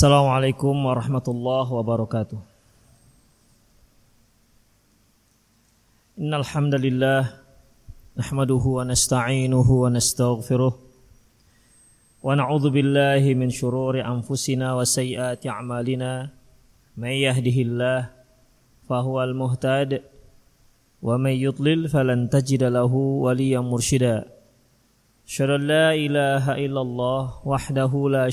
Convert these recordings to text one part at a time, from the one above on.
Assalamualaikum warahmatullahi wabarakatuh. Innal hamdalillah nahmaduhu wa nasta'inuhu wa nastaghfiruh wa na'udzu min shururi anfusina wa sayyiati a'malina may yahdihillah fahuwal muhtad wa may yudlil falan tajida lahu waliyan mursyida. Asyhadu an la ilaha illallah wahdahu la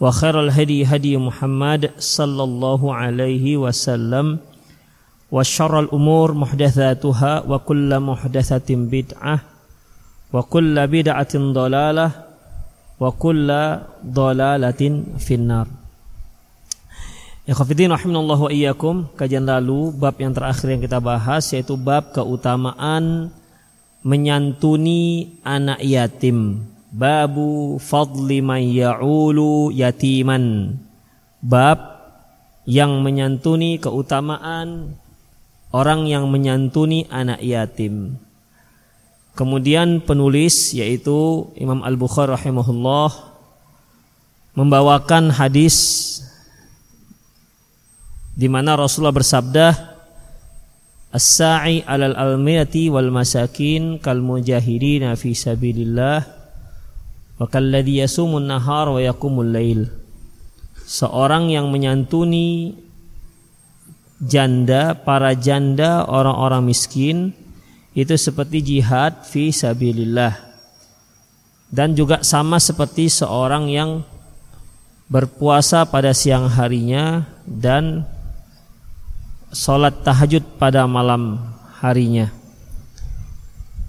وخير الهدي هدي محمد صلى الله عليه وسلم وشر الأمور محدثاتها وكل محدثة بدعة وكل بدعة ضلالة وكل ضلالة في النار Ikhwafidin rahimanallah wa iyyakum Kajian lalu bab yang terakhir yang kita bahas yaitu bab keutamaan menyantuni anak yatim Babu fadli man ya'ulu yatiman. Bab yang menyantuni keutamaan orang yang menyantuni anak yatim. Kemudian penulis yaitu Imam Al-Bukhari rahimahullah membawakan hadis di mana Rasulullah bersabda As-sa'i 'alal almiyati wal masakin kal mujahidina fi sabilillah yasumun nahar seorang yang menyantuni janda para janda orang-orang miskin itu seperti jihad fi sabilillah dan juga sama seperti seorang yang berpuasa pada siang harinya dan sholat tahajud pada malam harinya.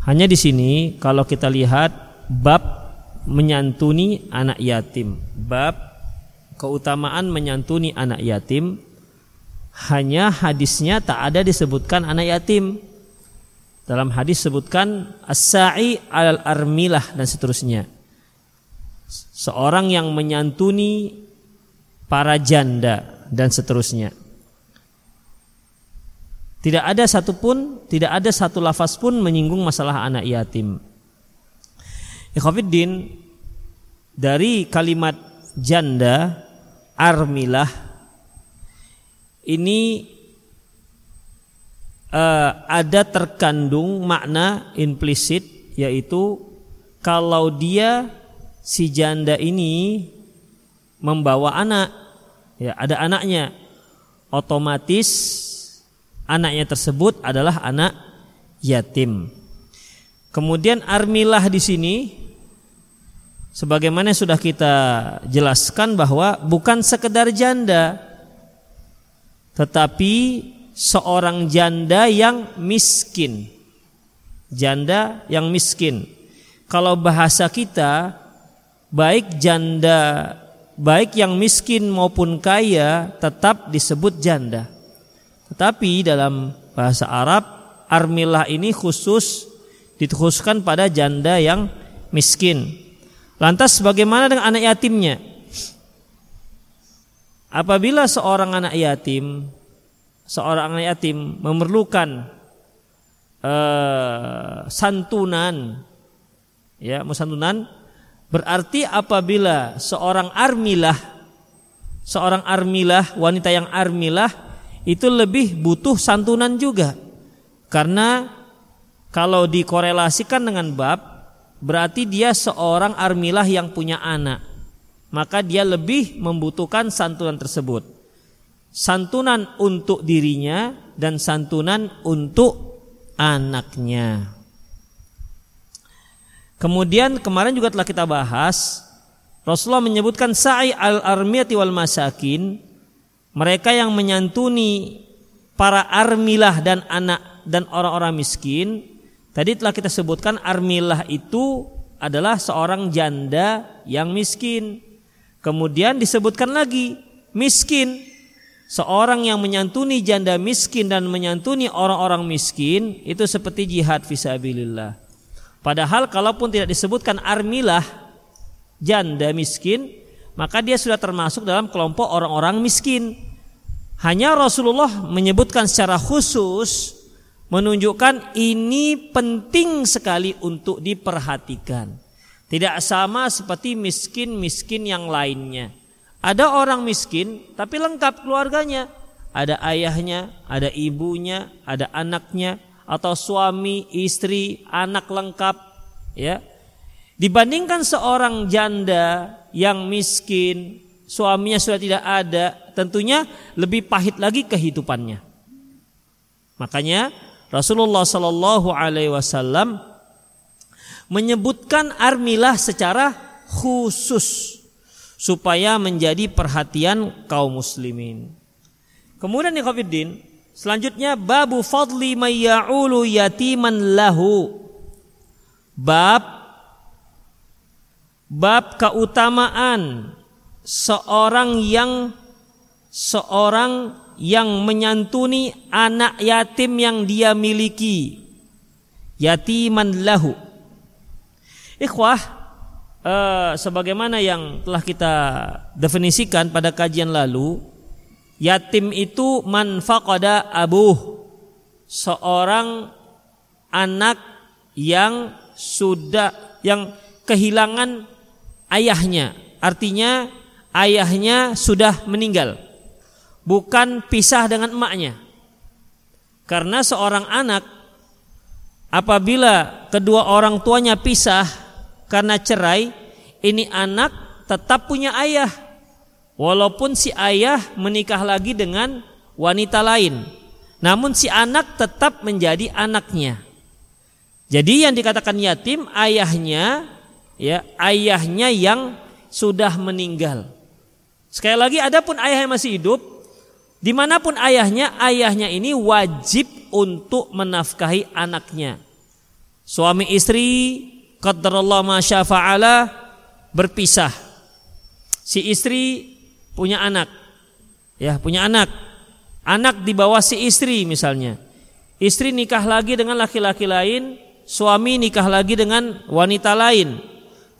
Hanya di sini kalau kita lihat bab menyantuni anak yatim. Bab keutamaan menyantuni anak yatim hanya hadisnya tak ada disebutkan anak yatim. Dalam hadis sebutkan as-sa'i armilah dan seterusnya. Seorang yang menyantuni para janda dan seterusnya. Tidak ada satupun, tidak ada satu lafaz pun menyinggung masalah anak yatim. Ikhwafiddin dari kalimat janda armilah ini uh, ada terkandung makna implisit yaitu kalau dia si janda ini membawa anak ya ada anaknya otomatis anaknya tersebut adalah anak yatim. Kemudian armilah di sini sebagaimana sudah kita jelaskan bahwa bukan sekedar janda tetapi seorang janda yang miskin. Janda yang miskin. Kalau bahasa kita baik janda baik yang miskin maupun kaya tetap disebut janda. Tetapi dalam bahasa Arab armilah ini khusus dikhususkan pada janda yang miskin. Lantas bagaimana dengan anak yatimnya? Apabila seorang anak yatim, seorang anak yatim memerlukan uh, santunan, ya, santunan, berarti apabila seorang armilah, seorang armilah, wanita yang armilah itu lebih butuh santunan juga, karena kalau dikorelasikan dengan bab berarti dia seorang armilah yang punya anak. Maka dia lebih membutuhkan santunan tersebut. santunan untuk dirinya dan santunan untuk anaknya. Kemudian kemarin juga telah kita bahas Rasulullah menyebutkan sa'i al-armiyati wal masakin mereka yang menyantuni para armilah dan anak dan orang-orang miskin tadi telah kita sebutkan armilah itu adalah seorang janda yang miskin kemudian disebutkan lagi miskin seorang yang menyantuni janda miskin dan menyantuni orang-orang miskin itu seperti jihad fisabilillah. Padahal kalaupun tidak disebutkan armilah janda miskin, maka dia sudah termasuk dalam kelompok orang-orang miskin. Hanya Rasulullah menyebutkan secara khusus menunjukkan ini penting sekali untuk diperhatikan. Tidak sama seperti miskin-miskin yang lainnya. Ada orang miskin tapi lengkap keluarganya. Ada ayahnya, ada ibunya, ada anaknya atau suami, istri, anak lengkap ya. Dibandingkan seorang janda yang miskin, suaminya sudah tidak ada, tentunya lebih pahit lagi kehidupannya. Makanya Rasulullah Shallallahu Alaihi Wasallam menyebutkan armilah secara khusus supaya menjadi perhatian kaum muslimin. Kemudian ikhwatiddin, selanjutnya babu fadli mayya'ulu yatiman lahu. Bab bab keutamaan seorang yang seorang yang menyantuni anak yatim yang dia miliki. Yatiman lahu. Ikhwah, uh, sebagaimana yang telah kita definisikan pada kajian lalu, yatim itu manfaqada abuh, seorang anak yang sudah yang kehilangan ayahnya. Artinya ayahnya sudah meninggal. Bukan pisah dengan emaknya. Karena seorang anak apabila kedua orang tuanya pisah karena cerai, ini anak tetap punya ayah. Walaupun si ayah menikah lagi dengan wanita lain. Namun si anak tetap menjadi anaknya. Jadi yang dikatakan yatim ayahnya ya ayahnya yang sudah meninggal. Sekali lagi adapun ayah yang masih hidup di mana pun ayahnya ayahnya ini wajib untuk menafkahi anaknya. Suami istri qadarullah masyafa'ala berpisah. Si istri punya anak. Ya, punya anak. Anak di bawah si istri misalnya. Istri nikah lagi dengan laki-laki lain, suami nikah lagi dengan wanita lain.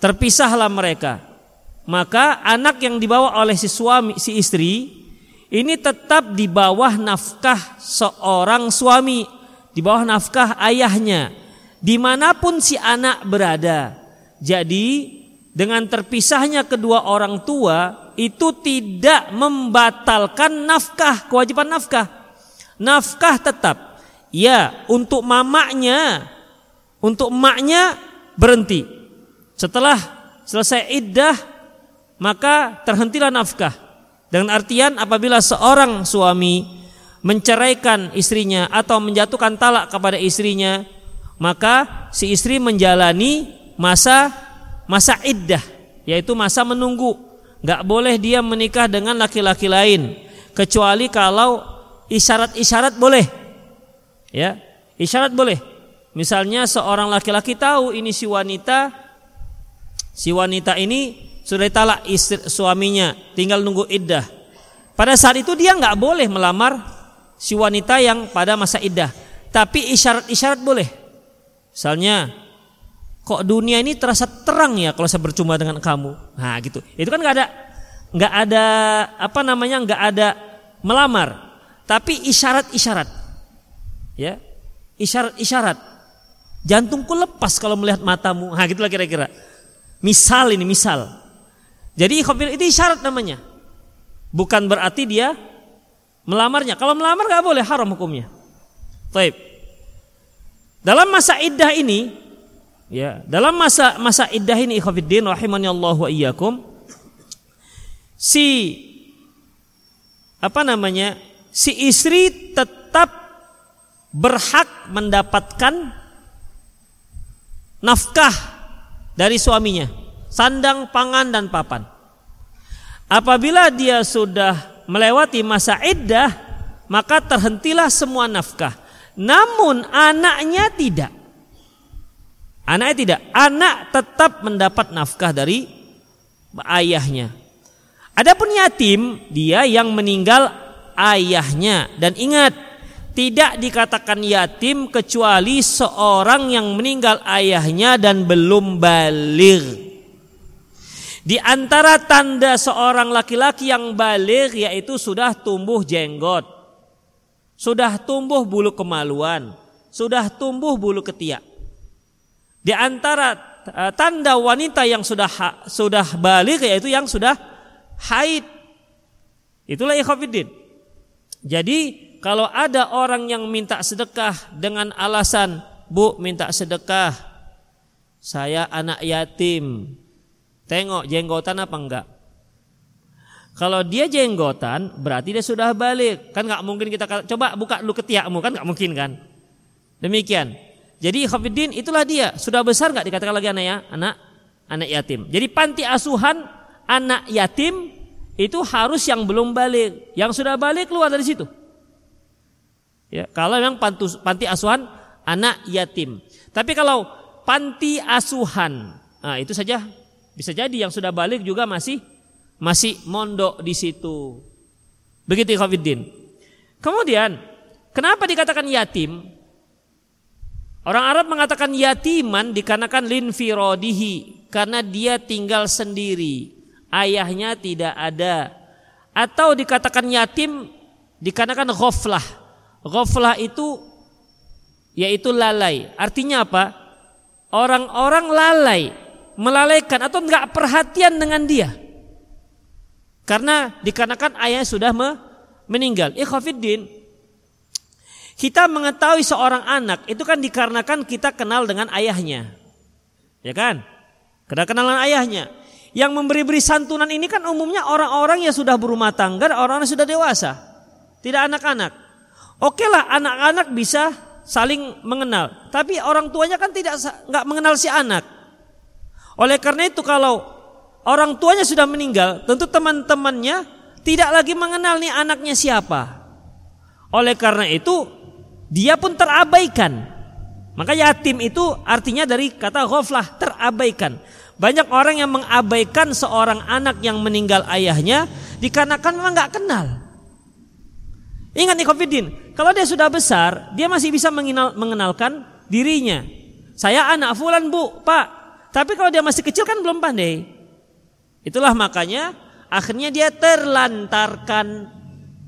Terpisahlah mereka. Maka anak yang dibawa oleh si suami, si istri ini tetap di bawah nafkah seorang suami, di bawah nafkah ayahnya di mana pun si anak berada. Jadi dengan terpisahnya kedua orang tua itu tidak membatalkan nafkah, kewajiban nafkah. Nafkah tetap. Ya, untuk mamanya, untuk emaknya berhenti. Setelah selesai iddah, maka terhentilah nafkah. Dengan artian apabila seorang suami menceraikan istrinya atau menjatuhkan talak kepada istrinya, maka si istri menjalani masa masa iddah yaitu masa menunggu. Nggak boleh dia menikah dengan laki-laki lain kecuali kalau isyarat-isyarat boleh. Ya isyarat boleh. Misalnya seorang laki-laki tahu ini si wanita si wanita ini sudah talak istri, suaminya tinggal nunggu iddah pada saat itu dia nggak boleh melamar si wanita yang pada masa iddah tapi isyarat-isyarat boleh Misalnya, kok dunia ini terasa terang ya kalau saya bercuma dengan kamu. Nah, gitu. Itu kan nggak ada nggak ada apa namanya nggak ada melamar, tapi isyarat-isyarat. Ya. Isyarat-isyarat. Jantungku lepas kalau melihat matamu. Nah, gitulah kira-kira. Misal ini misal. Jadi itu isyarat namanya. Bukan berarti dia melamarnya. Kalau melamar nggak boleh haram hukumnya. Baik. Dalam masa iddah ini, ya, dalam masa masa iddah ini ikhwatiddin rahimani Allah wa iyyakum si apa namanya? Si istri tetap berhak mendapatkan nafkah dari suaminya, sandang, pangan dan papan. Apabila dia sudah melewati masa iddah, maka terhentilah semua nafkah. Namun anaknya tidak. Anaknya tidak. Anak tetap mendapat nafkah dari ayahnya. Adapun yatim, dia yang meninggal ayahnya. Dan ingat, tidak dikatakan yatim kecuali seorang yang meninggal ayahnya dan belum balik. Di antara tanda seorang laki-laki yang balik yaitu sudah tumbuh jenggot. Sudah tumbuh bulu kemaluan, sudah tumbuh bulu ketiak. Di antara uh, tanda wanita yang sudah sudah balik yaitu yang sudah haid. Itulah ikhwatiddin. Jadi kalau ada orang yang minta sedekah dengan alasan, "Bu, minta sedekah. Saya anak yatim." Tengok jenggotan apa enggak? Kalau dia jenggotan berarti dia sudah balik. Kan nggak mungkin kita coba buka dulu ketiakmu kan nggak mungkin kan? Demikian. Jadi Khafiddin itulah dia. Sudah besar nggak dikatakan lagi anak ya? Anak anak yatim. Jadi panti asuhan anak yatim itu harus yang belum balik. Yang sudah balik keluar dari situ. Ya, kalau memang pantus, panti asuhan anak yatim. Tapi kalau panti asuhan, nah itu saja bisa jadi yang sudah balik juga masih masih mondok di situ. Begitu Khafiddin. Kemudian, kenapa dikatakan yatim? Orang Arab mengatakan yatiman dikarenakan linfirodihi karena dia tinggal sendiri, ayahnya tidak ada. Atau dikatakan yatim dikarenakan ghaflah. Ghaflah itu yaitu lalai. Artinya apa? Orang-orang lalai, melalaikan atau enggak perhatian dengan dia. Karena dikarenakan ayahnya sudah meninggal. Ikhafiddin. Kita mengetahui seorang anak itu kan dikarenakan kita kenal dengan ayahnya. Ya kan? Karena kenalan ayahnya. Yang memberi-beri santunan ini kan umumnya orang-orang yang sudah berumah tangga, orang-orang yang sudah dewasa. Tidak anak-anak. Oke lah anak-anak bisa saling mengenal. Tapi orang tuanya kan tidak nggak mengenal si anak. Oleh karena itu kalau orang tuanya sudah meninggal, tentu teman-temannya tidak lagi mengenal nih anaknya siapa. Oleh karena itu dia pun terabaikan. Maka yatim itu artinya dari kata ghaflah, terabaikan. Banyak orang yang mengabaikan seorang anak yang meninggal ayahnya dikarenakan memang nggak kenal. Ingat nih Kofidin, kalau dia sudah besar, dia masih bisa mengenal, mengenalkan dirinya. Saya anak fulan bu, pak. Tapi kalau dia masih kecil kan belum pandai. Itulah makanya akhirnya dia terlantarkan,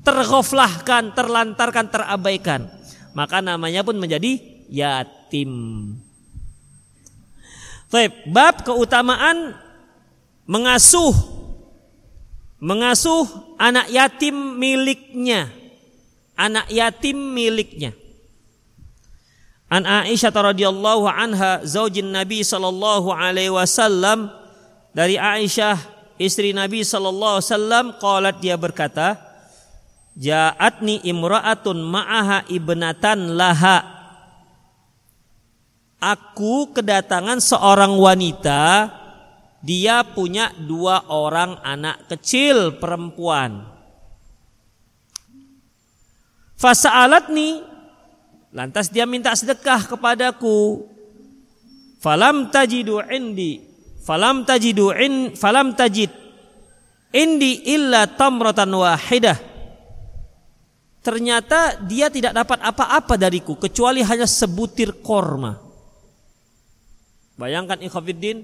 tergoflahkan, terlantarkan, terabaikan. Maka namanya pun menjadi yatim. Baik, bab keutamaan mengasuh mengasuh anak yatim miliknya. Anak yatim miliknya. An Aisyah radhiyallahu anha zaujin Nabi sallallahu alaihi wasallam dari Aisyah istri Nabi sallallahu alaihi wasallam qalat dia berkata Ja'atni imra'atun ma'aha ibnatan laha. Aku kedatangan seorang wanita dia punya dua orang anak kecil perempuan. Fasa'alatni lantas dia minta sedekah kepadaku. Falam tajidu indi. Falam tajidu in falam tajid. Indi illa tamratan wahidah. Ternyata dia tidak dapat apa-apa dariku kecuali hanya sebutir korma. Bayangkan ikhwafiddin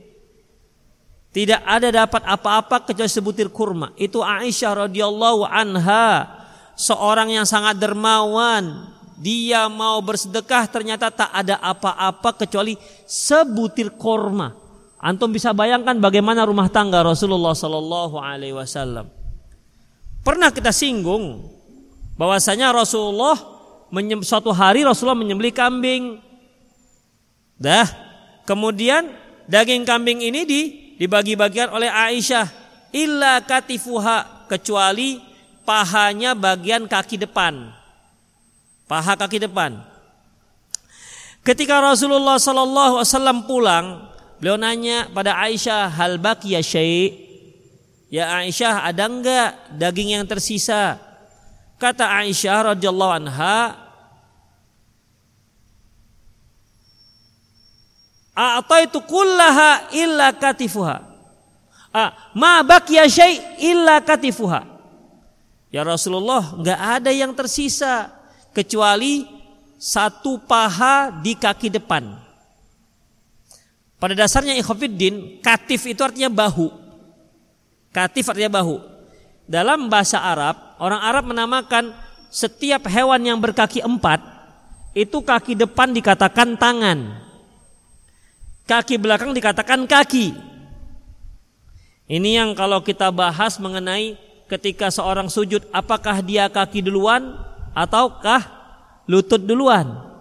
tidak ada dapat apa-apa kecuali sebutir kurma. Itu Aisyah radhiyallahu anha seorang yang sangat dermawan dia mau bersedekah ternyata tak ada apa-apa kecuali sebutir korma Antum bisa bayangkan bagaimana rumah tangga Rasulullah Sallallahu Alaihi Wasallam. Pernah kita singgung bahwasanya Rasulullah suatu hari Rasulullah menyembelih kambing. Dah, kemudian daging kambing ini di, dibagi-bagikan oleh Aisyah illa katifuha kecuali pahanya bagian kaki depan. Paha kaki depan. Ketika Rasulullah Sallallahu Alaihi Wasallam pulang, beliau nanya pada Aisyah, hal ya syai? Ya Aisyah, ada enggak daging yang tersisa? Kata Aisyah radhiyallahu anha, A'taitu kullaha illa katifuha. Ah, ma baqiya syai illa katifuha. Ya Rasulullah, enggak ada yang tersisa kecuali satu paha di kaki depan. Pada dasarnya ikhwafiddin, katif itu artinya bahu. Katif artinya bahu. Dalam bahasa Arab, orang Arab menamakan setiap hewan yang berkaki empat, itu kaki depan dikatakan tangan. Kaki belakang dikatakan kaki. Ini yang kalau kita bahas mengenai ketika seorang sujud apakah dia kaki duluan ataukah lutut duluan.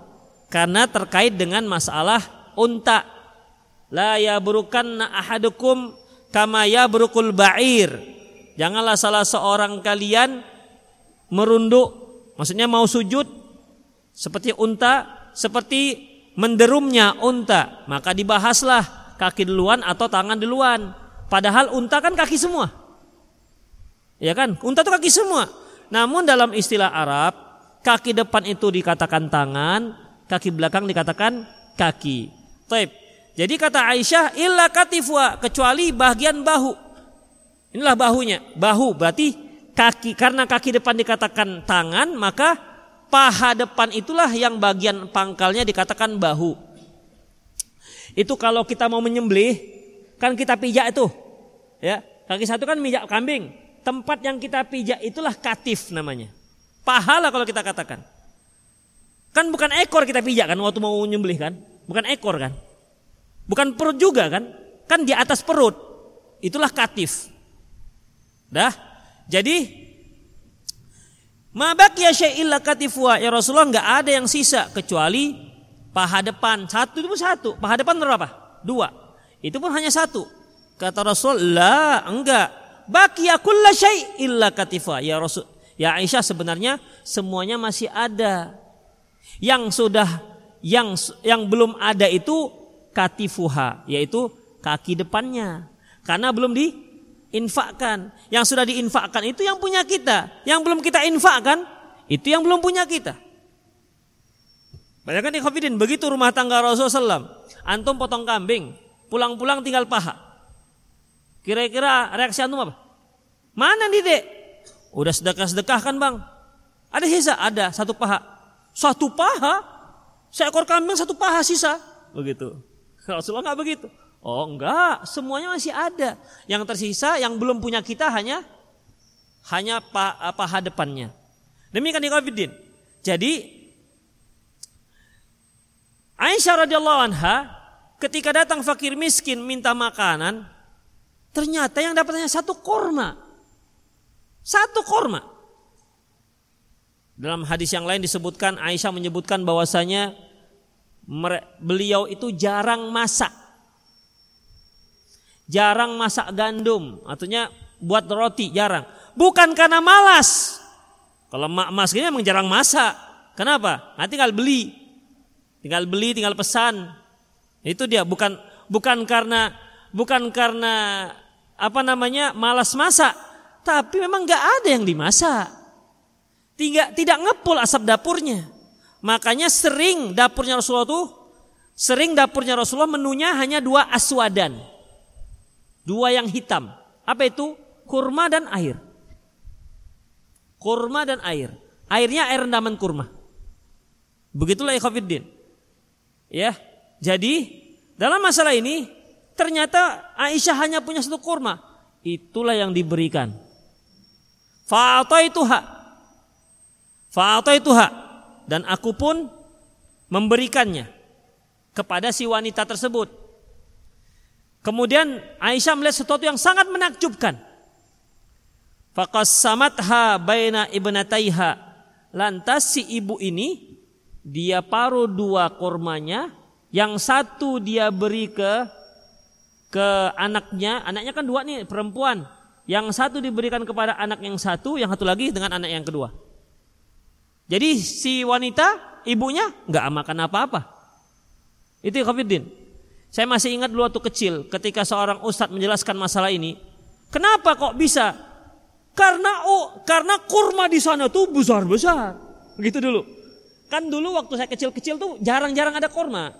Karena terkait dengan masalah unta. La yabrukanna ahadukum kama yabrukul ba'ir. Janganlah salah seorang kalian merunduk, maksudnya mau sujud seperti unta, seperti menderumnya unta, maka dibahaslah kaki duluan atau tangan duluan. Padahal unta kan kaki semua. Ya kan? Unta itu kaki semua. Namun dalam istilah Arab, kaki depan itu dikatakan tangan, kaki belakang dikatakan kaki. Taib. Jadi kata Aisyah, illa katifwa, kecuali bagian bahu. Inilah bahunya. Bahu berarti kaki karena kaki depan dikatakan tangan, maka paha depan itulah yang bagian pangkalnya dikatakan bahu. Itu kalau kita mau menyembelih, kan kita pijak itu. Ya, kaki satu kan mijak kambing. Tempat yang kita pijak itulah katif namanya. Pahala kalau kita katakan. Kan bukan ekor kita pijak kan waktu mau menyembelih kan? Bukan ekor kan? Bukan perut juga kan? Kan di atas perut. Itulah katif. Dah. Jadi Ma baqiya syai'illa katifwa. Ya Rasulullah enggak ada yang sisa kecuali paha depan. Satu itu satu. Paha depan berapa? Dua. Itu pun hanya satu. Kata Rasul, "La, enggak. Baqiya kulla syai'illa katifwa." Ya Rasul, ya Aisyah sebenarnya semuanya masih ada. Yang sudah yang yang belum ada itu katifuha, yaitu kaki depannya. Karena belum di infakkan. Yang sudah diinfakkan itu yang punya kita. Yang belum kita infakkan itu yang belum punya kita. Bayangkan ikhwafidin, begitu rumah tangga Rasulullah SAW. Antum potong kambing, pulang-pulang tinggal paha. Kira-kira reaksi antum apa? Mana nih dek? Udah sedekah-sedekah kan bang? Ada sisa? Ada, satu paha. Satu paha? Seekor kambing satu paha sisa? Begitu. Rasulullah nggak begitu. Oh enggak, semuanya masih ada. Yang tersisa yang belum punya kita hanya hanya paha depannya. Demikian ikhwatiddin. Jadi Aisyah radhiyallahu anha ketika datang fakir miskin minta makanan, ternyata yang dapatnya satu korma. Satu korma. Dalam hadis yang lain disebutkan Aisyah menyebutkan bahwasanya beliau itu jarang masak jarang masak gandum, artinya buat roti jarang. Bukan karena malas. Kalau mak mas ini memang jarang masak. Kenapa? Nah, tinggal beli. Tinggal beli, tinggal pesan. Itu dia bukan bukan karena bukan karena apa namanya malas masak, tapi memang nggak ada yang dimasak. Tidak tidak ngepul asap dapurnya. Makanya sering dapurnya Rasulullah tuh sering dapurnya Rasulullah menunya hanya dua aswadan. Dua yang hitam. Apa itu? Kurma dan air. Kurma dan air. Airnya air rendaman kurma. Begitulah ikhwafiddin. Ya. Jadi dalam masalah ini ternyata Aisyah hanya punya satu kurma. Itulah yang diberikan. Fa'ataituha. Fa'ataituha. Dan aku pun memberikannya kepada si wanita tersebut. Kemudian Aisyah melihat sesuatu yang sangat menakjubkan. Faqassamatha baina ibnataiha. Lantas si ibu ini dia paruh dua kormanya, yang satu dia beri ke ke anaknya, anaknya kan dua nih perempuan. Yang satu diberikan kepada anak yang satu, yang satu lagi dengan anak yang kedua. Jadi si wanita ibunya nggak makan apa-apa. Itu Khofiddin. Saya masih ingat dulu waktu kecil ketika seorang ustadz menjelaskan masalah ini. Kenapa kok bisa? Karena oh, karena kurma di sana tuh besar-besar. Begitu dulu. Kan dulu waktu saya kecil-kecil tuh jarang-jarang ada kurma.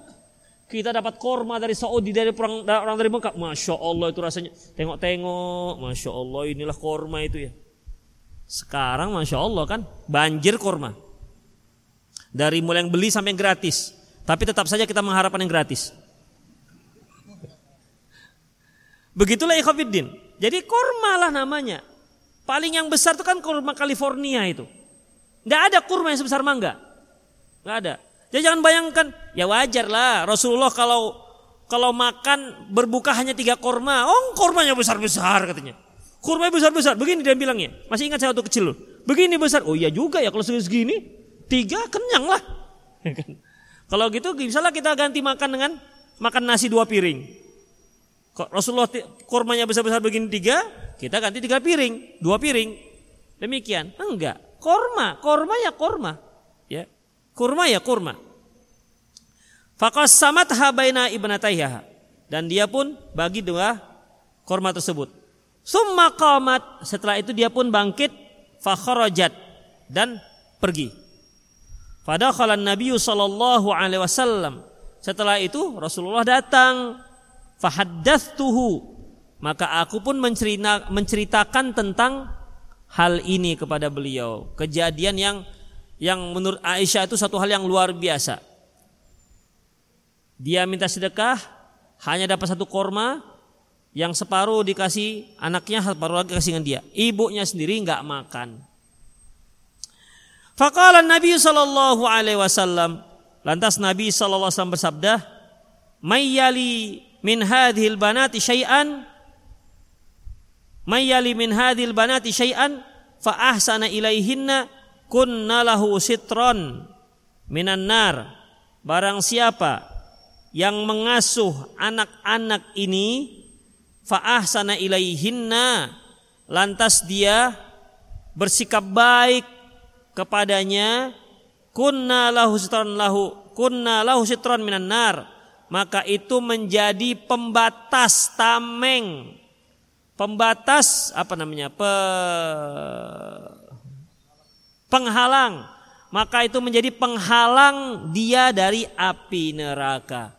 Kita dapat korma dari Saudi dari orang, orang dari Mekah. Masya Allah itu rasanya. Tengok-tengok. Masya Allah inilah korma itu ya. Sekarang Masya Allah kan banjir korma. Dari mulai yang beli sampai yang gratis. Tapi tetap saja kita mengharapkan yang gratis. Begitulah ikhwafiddin. Jadi kurma lah namanya. Paling yang besar itu kan kurma California itu. Tidak ada kurma yang sebesar mangga. Tidak ada. Jadi jangan bayangkan, ya wajar lah Rasulullah kalau kalau makan berbuka hanya tiga kurma. Oh kurmanya besar-besar katanya. Kurma besar-besar. Begini dia bilangnya. Masih ingat saya waktu kecil loh. Begini besar. Oh iya juga ya kalau segini. Tiga kenyang lah. kalau gitu misalnya kita ganti makan dengan makan nasi dua piring. Kok Rasulullah kormanya besar-besar begini tiga, kita ganti tiga piring, dua piring. Demikian. Enggak. Korma, korma ya korma. Ya. Kurma ya kurma. Fakas samat habaina ibnatayha. Dan dia pun bagi dua korma tersebut. Summa qamat. Setelah itu dia pun bangkit. Fakharajat. Dan pergi. Fadakhala Nabi sallallahu alaihi wasallam. Setelah itu Rasulullah datang tuhu maka aku pun mencerita, menceritakan tentang hal ini kepada beliau kejadian yang yang menurut Aisyah itu satu hal yang luar biasa. Dia minta sedekah hanya dapat satu korma yang separuh dikasih anaknya separuh lagi kasih dengan dia. Ibunya sendiri nggak makan. Faqala Nabi sallallahu alaihi wasallam lantas Nabi sallallahu alaihi wasallam bersabda mayyali min hadhil banati syai'an mayyali min hadhil banati syai'an fa ahsana ilaihinna kunna lahu sitron minan nar. Barang siapa yang mengasuh anak-anak ini fa ahsana ilaihinna lantas dia bersikap baik kepadanya kunna lahu sitron lahu kunna lahu sitron minan nar maka itu menjadi pembatas tameng. Pembatas apa namanya? Pe, penghalang maka itu menjadi penghalang dia dari api neraka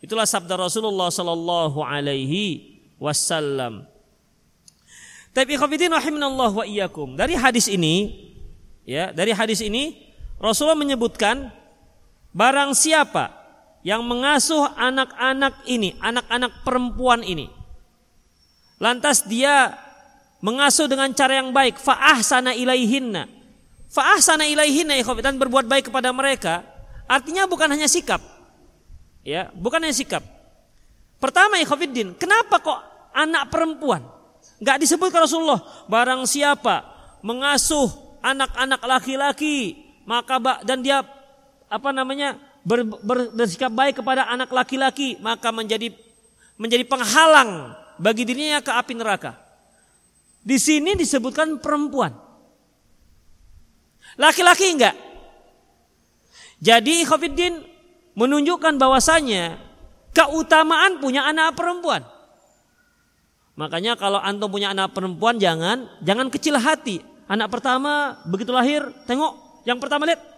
itulah sabda Rasulullah sallallahu alaihi wasallam tapi khafidin rahimanallah wa iyyakum dari hadis ini ya dari hadis ini Rasulullah menyebutkan barang siapa yang mengasuh anak-anak ini, anak-anak perempuan ini. Lantas dia mengasuh dengan cara yang baik, fa'ahsana ilaihinna. Fa'ahsana ilaihinna dan berbuat baik kepada mereka, artinya bukan hanya sikap. Ya, bukan hanya sikap. Pertama ikhwafiddin, kenapa kok anak perempuan? Gak disebut Rasulullah, barang siapa mengasuh anak-anak laki-laki, maka dan dia apa namanya ber, ber, bersikap baik kepada anak laki-laki maka menjadi menjadi penghalang bagi dirinya ke api neraka. Di sini disebutkan perempuan. Laki-laki enggak. Jadi Khofiddin menunjukkan bahwasanya keutamaan punya anak perempuan. Makanya kalau antum punya anak perempuan jangan jangan kecil hati. Anak pertama begitu lahir, tengok yang pertama lihat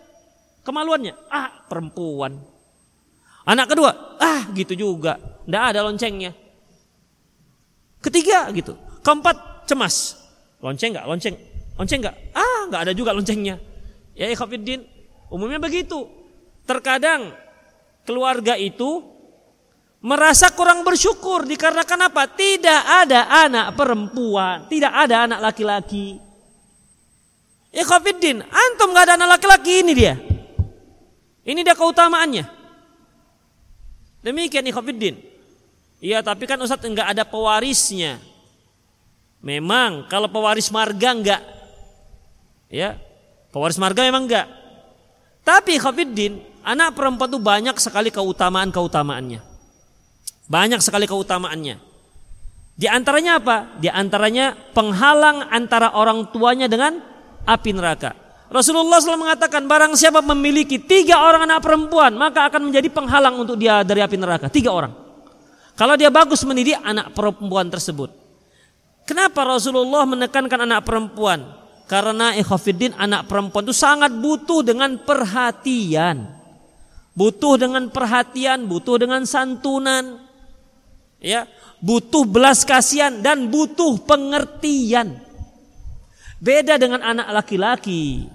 Kemaluannya, ah perempuan. Anak kedua, ah gitu juga. Tidak ada loncengnya. Ketiga gitu. Keempat cemas. Lonceng nggak? Lonceng. Lonceng nggak? Ah nggak ada juga loncengnya. Ya ikhafidin. Umumnya begitu. Terkadang keluarga itu merasa kurang bersyukur dikarenakan apa? Tidak ada anak perempuan, tidak ada anak laki-laki. Ikhafidin, antum nggak ada anak laki-laki ini dia. Ini dia keutamaannya. Demikian ikhwafiddin. Iya tapi kan Ustaz enggak ada pewarisnya. Memang kalau pewaris marga enggak. Ya. Pewaris marga memang enggak. Tapi ikhwafiddin, anak perempuan itu banyak sekali keutamaan-keutamaannya. Banyak sekali keutamaannya. Di antaranya apa? Di antaranya penghalang antara orang tuanya dengan api neraka. Rasulullah SAW mengatakan barang siapa memiliki tiga orang anak perempuan maka akan menjadi penghalang untuk dia dari api neraka. Tiga orang. Kalau dia bagus mendidik anak perempuan tersebut. Kenapa Rasulullah menekankan anak perempuan? Karena ikhafiddin anak perempuan itu sangat butuh dengan perhatian. Butuh dengan perhatian, butuh dengan santunan. Ya, butuh belas kasihan dan butuh pengertian. Beda dengan anak laki-laki.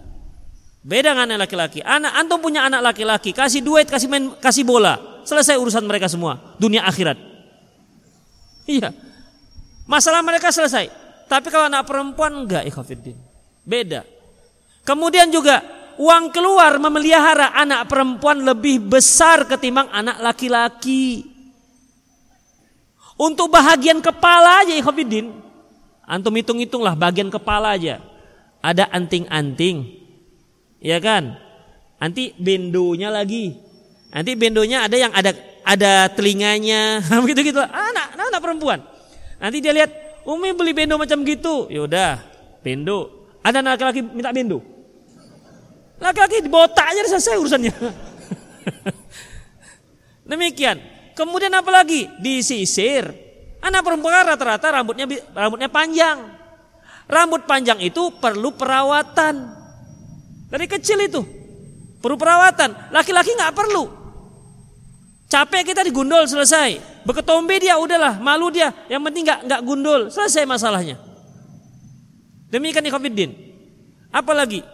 Beda dengan anak laki-laki. Anak antum punya anak laki-laki, kasih duit, kasih main, kasih bola, selesai urusan mereka semua, dunia akhirat. Iya. Masalah mereka selesai. Tapi kalau anak perempuan enggak, ikhafidin. Beda. Kemudian juga uang keluar memelihara anak perempuan lebih besar ketimbang anak laki-laki. Untuk bahagian kepala aja ikhafidin. Antum hitung-hitunglah bagian kepala aja. Ada anting-anting, ya kan? Nanti bendonya lagi. Nanti bendonya ada yang ada ada telinganya, begitu gitu. Anak, anak, anak perempuan. Nanti dia lihat, Umi beli bendo macam gitu. Yaudah, bendo. Ada laki-laki minta bendo. Laki-laki dibotak aja selesai urusannya. Demikian. Kemudian apa lagi? Disisir. Anak perempuan rata-rata rambutnya rambutnya panjang. Rambut panjang itu perlu perawatan. Dari kecil itu. Perlu perawatan. Laki-laki nggak perlu. Capek kita digundul selesai. Beketombe dia udahlah, malu dia. Yang penting nggak nggak gundul, selesai masalahnya. Demikian ikhwatiddin. Apalagi?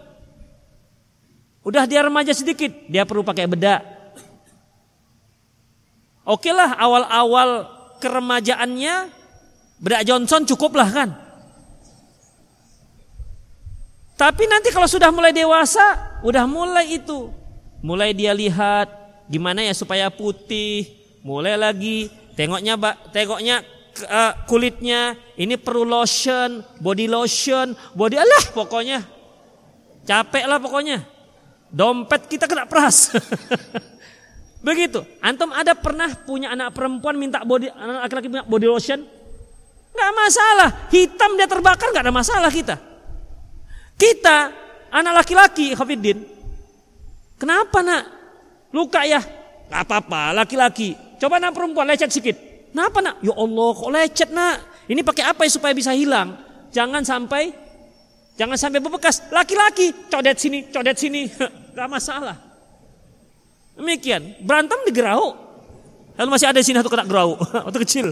Udah dia remaja sedikit, dia perlu pakai bedak. Oke lah awal-awal keremajaannya bedak Johnson cukup lah kan. Tapi nanti kalau sudah mulai dewasa, udah mulai itu. Mulai dia lihat gimana ya supaya putih, mulai lagi tengoknya tengoknya uh, kulitnya ini perlu lotion, body lotion, body Allah pokoknya. Capek lah pokoknya. Dompet kita kena peras. Begitu. Antum ada pernah punya anak perempuan minta body anak laki-laki minta body lotion? Gak masalah. Hitam dia terbakar gak ada masalah kita. Kita anak laki-laki Hafidin. Kenapa nak? Luka ya? Gak apa-apa laki-laki. Coba nak perempuan lecet sedikit. Kenapa nak? Ya Allah kok lecet nak? Ini pakai apa ya supaya bisa hilang? Jangan sampai jangan sampai berbekas. Laki-laki codet sini, codet sini. Gak masalah. Demikian. Berantem di gerau. Lalu masih ada di sini satu kena gerau. Waktu kecil.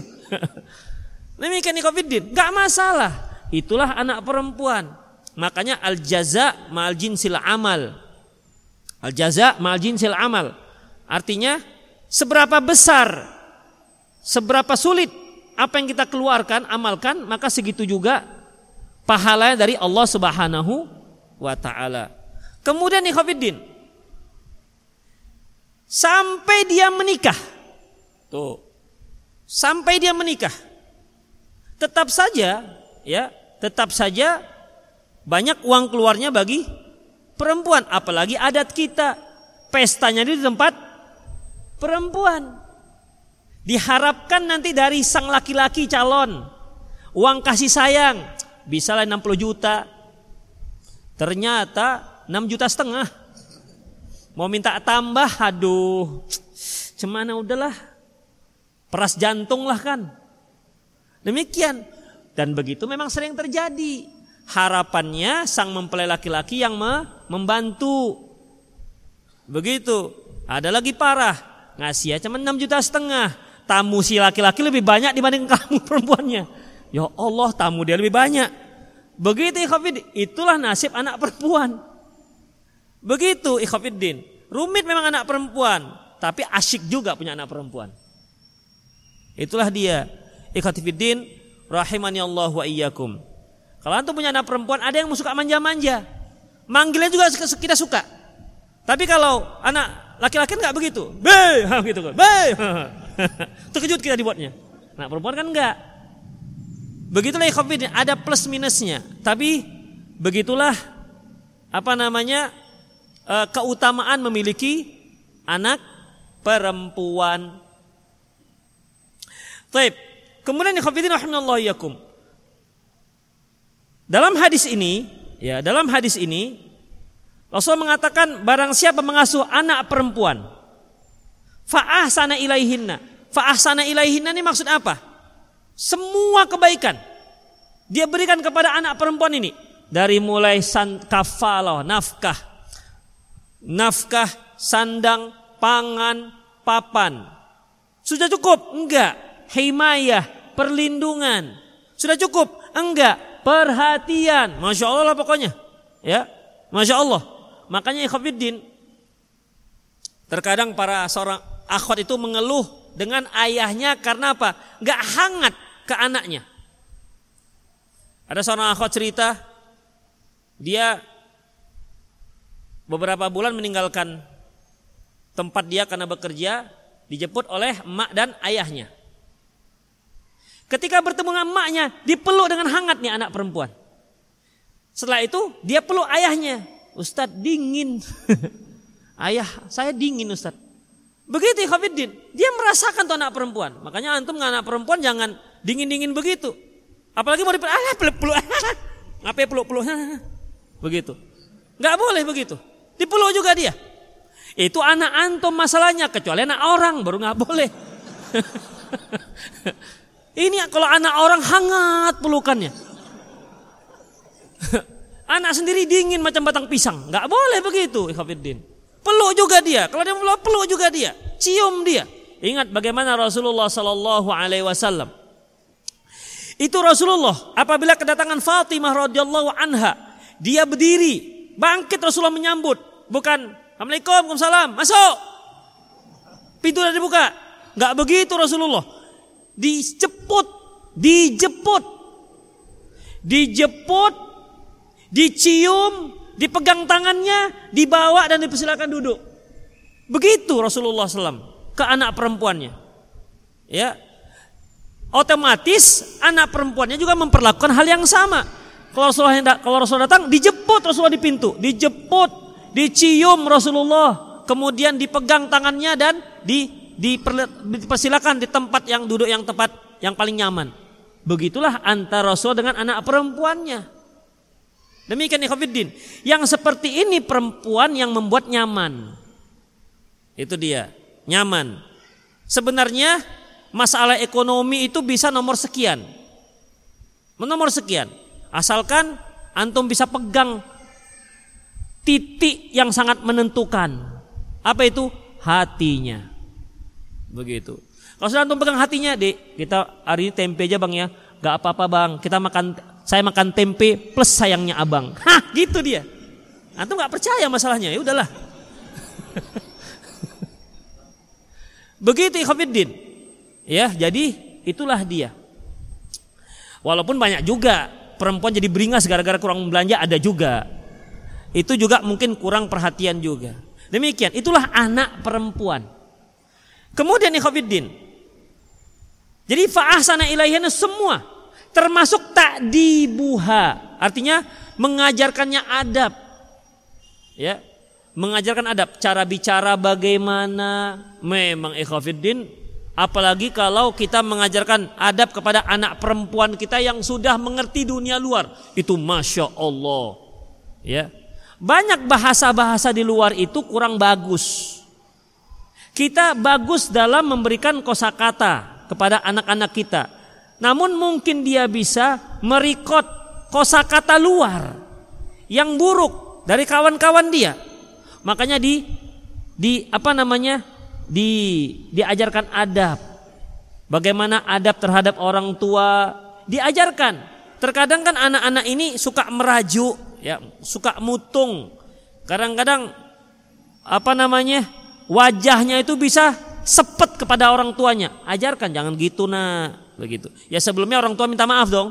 Demikian Covid Gak masalah. Itulah anak perempuan. Makanya al jaza mal jinsil amal. Al jaza mal jinsil amal. Artinya seberapa besar, seberapa sulit apa yang kita keluarkan, amalkan, maka segitu juga pahalanya dari Allah Subhanahu wa taala. Kemudian ikhwatiddin sampai dia menikah. Tuh. Sampai dia menikah. Tetap saja ya, tetap saja banyak uang keluarnya bagi perempuan, apalagi adat kita. Pestanya di tempat perempuan. Diharapkan nanti dari sang laki-laki calon uang kasih sayang bisa lah 60 juta. Ternyata 6 juta setengah. Mau minta tambah, aduh. Cemana udahlah. Peras jantung lah kan. Demikian. Dan begitu memang sering terjadi harapannya sang mempelai laki-laki yang membantu. Begitu. Ada lagi parah, ngasih cuma 6 juta setengah. Tamu si laki-laki lebih banyak dibanding kamu perempuannya. Ya Allah, tamu dia lebih banyak. Begitu ikhafid, itulah nasib anak perempuan. Begitu ikhafiddin. Rumit memang anak perempuan, tapi asyik juga punya anak perempuan. Itulah dia. Ikhatifiddin rahimani Allah wa iyyakum. Kalau antum punya anak perempuan, ada yang suka manja-manja. Manggilnya juga kita suka. Tapi kalau anak laki-laki nggak begitu. Be, gitu kan. Be. Terkejut kita dibuatnya. Nah, perempuan kan enggak. Begitulah ikhwafidin, ada plus minusnya. Tapi begitulah apa namanya? Eh, keutamaan memiliki anak perempuan. Taib. Kemudian ikhwatiddin rahimallahu yakum. Dalam hadis ini, ya, dalam hadis ini Rasul mengatakan barang siapa mengasuh anak perempuan fa'ah sana ilaihinna. Fa'ah sana ilaihinna ini maksud apa? Semua kebaikan dia berikan kepada anak perempuan ini dari mulai san kafalah, nafkah, nafkah, sandang, pangan, papan. Sudah cukup? Enggak. Himayah, perlindungan. Sudah cukup? Enggak. Perhatian. Masya Allah lah pokoknya. Ya, Masya Allah. Makanya ikhwafiddin. Terkadang para seorang akhwat itu mengeluh dengan ayahnya karena apa? Enggak hangat ke anaknya. Ada seorang akhwat cerita, dia beberapa bulan meninggalkan tempat dia karena bekerja, dijemput oleh emak dan ayahnya. Ketika bertemu dengan emaknya, dipeluk dengan hangat nih anak perempuan. Setelah itu dia peluk ayahnya. Ustadz dingin. Ayah saya dingin Ustadz. Begitu Khafiddin. Dia merasakan tuh anak perempuan. Makanya antum anak perempuan jangan dingin-dingin begitu. Apalagi mau dipeluk. Ah, peluk peluk. Ngapain peluk peluk. Begitu. Nggak boleh begitu. Dipeluk juga dia. Itu anak antum masalahnya kecuali anak orang baru nggak boleh. Ini kalau anak orang hangat pelukannya. anak sendiri dingin macam batang pisang, nggak boleh begitu, Ikhwafiddin. Peluk juga dia, kalau dia peluk, peluk juga dia, cium dia. Ingat bagaimana Rasulullah Sallallahu Alaihi Wasallam. Itu Rasulullah apabila kedatangan Fatimah radhiyallahu anha, dia berdiri, bangkit Rasulullah menyambut, bukan Assalamualaikum, Waalaikumsalam, masuk. Pintu sudah dibuka. Nggak begitu Rasulullah dijemput, dijemput, dijemput, dicium, dipegang tangannya, dibawa dan dipersilakan duduk. Begitu Rasulullah SAW ke anak perempuannya. Ya, otomatis anak perempuannya juga memperlakukan hal yang sama. Kalau Rasulullah, kalau Rasulullah datang, dijemput Rasulullah di pintu, dijemput, dicium Rasulullah, kemudian dipegang tangannya dan di dipersilakan di tempat yang duduk yang tepat yang paling nyaman. Begitulah antara Rasul dengan anak perempuannya. Demikian ikhwatiddin. Yang seperti ini perempuan yang membuat nyaman. Itu dia, nyaman. Sebenarnya masalah ekonomi itu bisa nomor sekian. Nomor sekian. Asalkan antum bisa pegang titik yang sangat menentukan. Apa itu? Hatinya. Begitu. Kalau sudah antum pegang hatinya, Dek, kita hari ini tempe aja Bang ya. Gak apa-apa Bang, kita makan saya makan tempe plus sayangnya Abang. Hah, gitu dia. Antum gak percaya masalahnya, ya udahlah. Begitu Ikhwanuddin. Ya, jadi itulah dia. Walaupun banyak juga perempuan jadi beringas gara-gara kurang belanja ada juga. Itu juga mungkin kurang perhatian juga. Demikian, itulah anak perempuan. Kemudian ikhwafiddin. Jadi fa'ahsana ilaihana semua termasuk tak dibuha. Artinya mengajarkannya adab. Ya. Mengajarkan adab, cara bicara bagaimana. Memang ikhwafiddin apalagi kalau kita mengajarkan adab kepada anak perempuan kita yang sudah mengerti dunia luar. Itu Masya Allah. Ya. Banyak bahasa-bahasa di luar itu kurang bagus. Kita bagus dalam memberikan kosakata kepada anak-anak kita. Namun mungkin dia bisa merikot kosakata luar yang buruk dari kawan-kawan dia. Makanya di di apa namanya? di diajarkan adab. Bagaimana adab terhadap orang tua diajarkan. Terkadang kan anak-anak ini suka merajuk, ya, suka mutung. Kadang-kadang apa namanya? wajahnya itu bisa sepet kepada orang tuanya. Ajarkan jangan gitu nak, begitu. Ya sebelumnya orang tua minta maaf dong.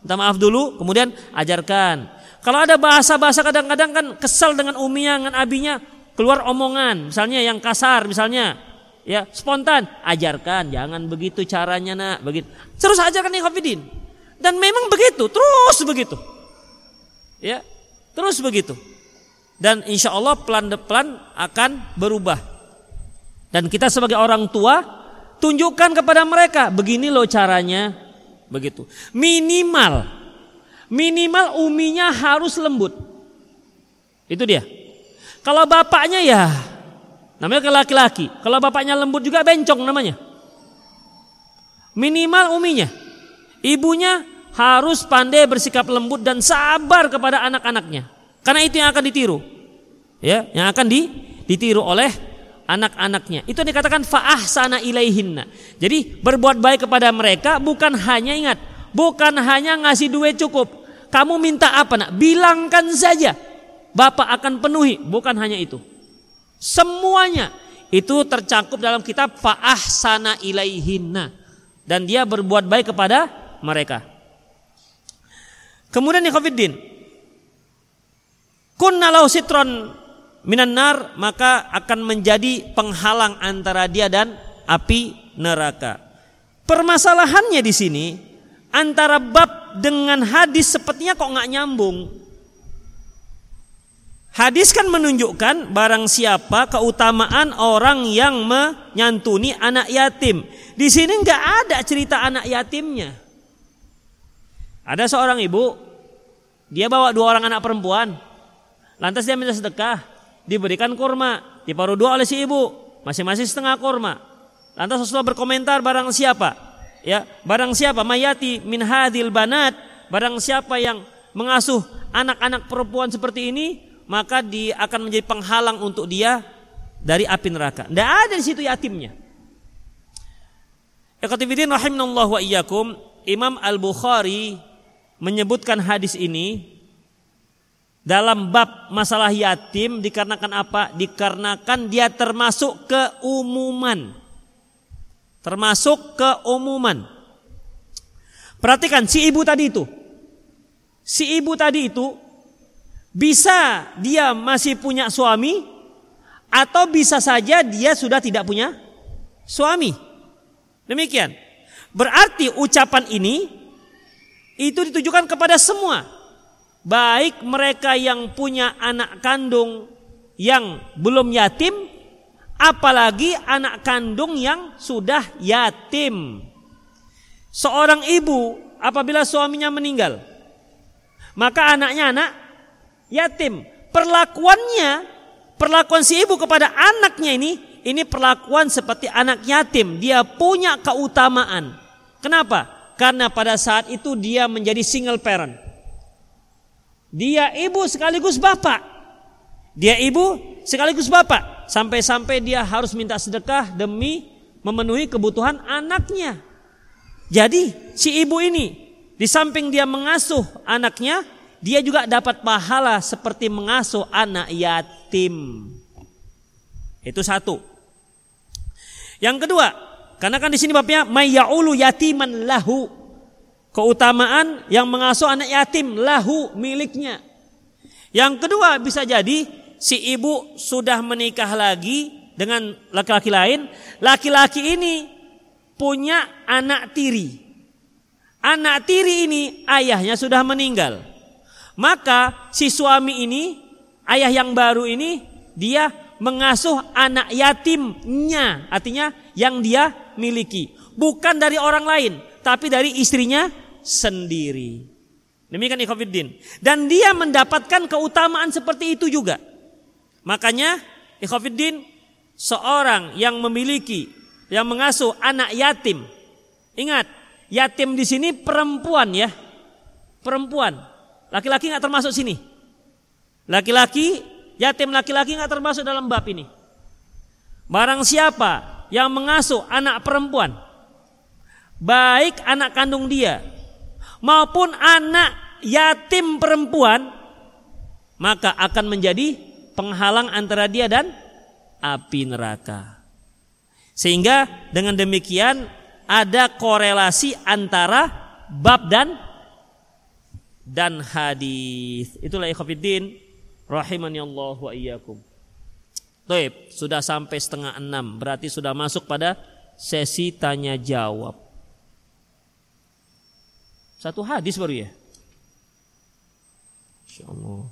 Minta maaf dulu, kemudian ajarkan. Kalau ada bahasa-bahasa kadang-kadang kan kesal dengan uminya, dengan abinya, keluar omongan, misalnya yang kasar, misalnya ya spontan, ajarkan, jangan begitu caranya nak, begitu. Terus ajarkan yang hafidin. Dan memang begitu, terus begitu. Ya, terus begitu. Dan insya Allah pelan-pelan akan berubah. Dan kita sebagai orang tua Tunjukkan kepada mereka, begini loh caranya. Begitu. Minimal minimal uminya harus lembut. Itu dia. Kalau bapaknya ya namanya ke laki-laki. Kalau bapaknya lembut juga bencong namanya. Minimal uminya. Ibunya harus pandai bersikap lembut dan sabar kepada anak-anaknya. Karena itu yang akan ditiru. Ya, yang akan di, ditiru oleh anak-anaknya. Itu dikatakan faah sana ilaihinna. Jadi berbuat baik kepada mereka bukan hanya ingat, bukan hanya ngasih duit cukup. Kamu minta apa nak? Bilangkan saja. Bapak akan penuhi, bukan hanya itu. Semuanya itu tercakup dalam kitab faah sana ilaihinna dan dia berbuat baik kepada mereka. Kemudian Ikhwafiddin Kunna lau sitron minan nar maka akan menjadi penghalang antara dia dan api neraka. Permasalahannya di sini antara bab dengan hadis sepertinya kok nggak nyambung. Hadis kan menunjukkan barang siapa keutamaan orang yang menyantuni anak yatim. Di sini nggak ada cerita anak yatimnya. Ada seorang ibu, dia bawa dua orang anak perempuan. Lantas dia minta sedekah, diberikan kurma, diparuh dua oleh si ibu, masing-masing setengah kurma. Lantas Rasulullah berkomentar barang siapa? Ya, barang siapa mayati min hadil banat, barang siapa yang mengasuh anak-anak perempuan seperti ini, maka dia akan menjadi penghalang untuk dia dari api neraka. Tidak ada di situ yatimnya. Ikhwatifidin rahimanallah wa iyyakum, Imam Al-Bukhari menyebutkan hadis ini dalam bab masalah yatim dikarenakan apa? Dikarenakan dia termasuk keumuman. Termasuk keumuman. Perhatikan si ibu tadi itu. Si ibu tadi itu bisa dia masih punya suami atau bisa saja dia sudah tidak punya suami. Demikian. Berarti ucapan ini itu ditujukan kepada semua. Baik mereka yang punya anak kandung yang belum yatim, apalagi anak kandung yang sudah yatim. Seorang ibu apabila suaminya meninggal, maka anaknya anak yatim. Perlakuannya, perlakuan si ibu kepada anaknya ini, ini perlakuan seperti anak yatim. Dia punya keutamaan. Kenapa? Karena pada saat itu dia menjadi single parent. Dia ibu sekaligus bapak. Dia ibu sekaligus bapak. Sampai-sampai dia harus minta sedekah demi memenuhi kebutuhan anaknya. Jadi si ibu ini di samping dia mengasuh anaknya, dia juga dapat pahala seperti mengasuh anak yatim. Itu satu. Yang kedua, karena kan di sini babnya mayyaulu yatiman lahu. Keutamaan yang mengasuh anak yatim lahu miliknya. Yang kedua bisa jadi si ibu sudah menikah lagi dengan laki-laki lain. Laki-laki ini punya anak tiri. Anak tiri ini ayahnya sudah meninggal. Maka si suami ini, ayah yang baru ini, dia mengasuh anak yatimnya. Artinya yang dia miliki. Bukan dari orang lain, tapi dari istrinya sendiri. Demikian ikhwafiddin. Dan dia mendapatkan keutamaan seperti itu juga. Makanya ikhwafiddin seorang yang memiliki yang mengasuh anak yatim. Ingat, yatim di sini perempuan ya. Perempuan. Laki-laki nggak termasuk sini. Laki-laki, yatim laki-laki nggak termasuk dalam bab ini. Barang siapa yang mengasuh anak perempuan, baik anak kandung dia maupun anak yatim perempuan, maka akan menjadi penghalang antara dia dan api neraka. Sehingga dengan demikian ada korelasi antara bab dan dan hadis. Itulah ikhwatiddin rahimani Allah wa iyyakum. Sudah sampai setengah enam, berarti sudah masuk pada sesi tanya jawab. Satu hadis baru ya? Insya Allah.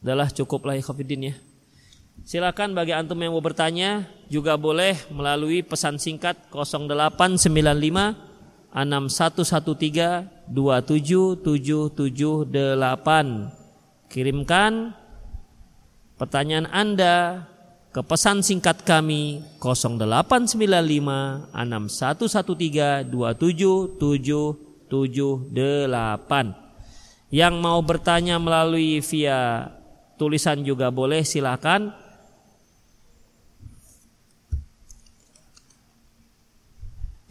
Adalah cukuplah ikhafidin ya. Silakan bagi antum yang mau bertanya juga boleh melalui pesan singkat 0895 6113 27778. Kirimkan pertanyaan Anda ke pesan singkat kami 0895 6113 27778. Yang mau bertanya melalui via tulisan juga boleh silakan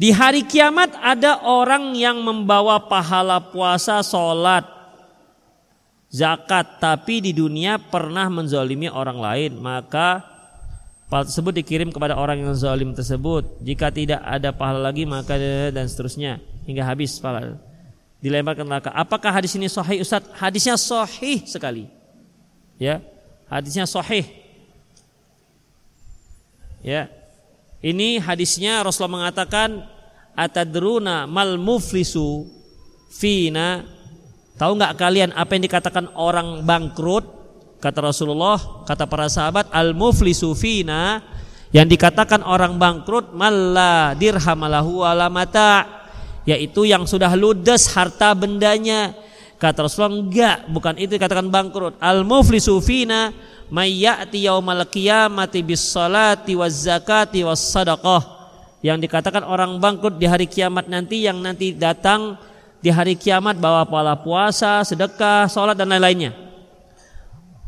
Di hari kiamat ada orang yang membawa pahala puasa, sholat, zakat, tapi di dunia pernah menzalimi orang lain, maka pahala tersebut dikirim kepada orang yang zalim tersebut. Jika tidak ada pahala lagi, maka dan seterusnya hingga habis pahala. Dilemparkan neraka. Apakah hadis ini sahih Ustaz? Hadisnya sahih sekali. Ya, hadisnya sahih. Ya, ini hadisnya Rasulullah mengatakan atadruna mal muflisu fina tahu nggak kalian apa yang dikatakan orang bangkrut kata Rasulullah kata para sahabat al muflisu fina yang dikatakan orang bangkrut malla dirhamalahu alamata yaitu yang sudah ludes harta bendanya kata Rasulullah enggak bukan itu dikatakan bangkrut al muflisu fina mayyati yaumal qiyamati bis salati waz zakati was sadaqah yang dikatakan orang bangkrut di hari kiamat nanti yang nanti datang di hari kiamat bawa pola puasa, sedekah, salat dan lain-lainnya.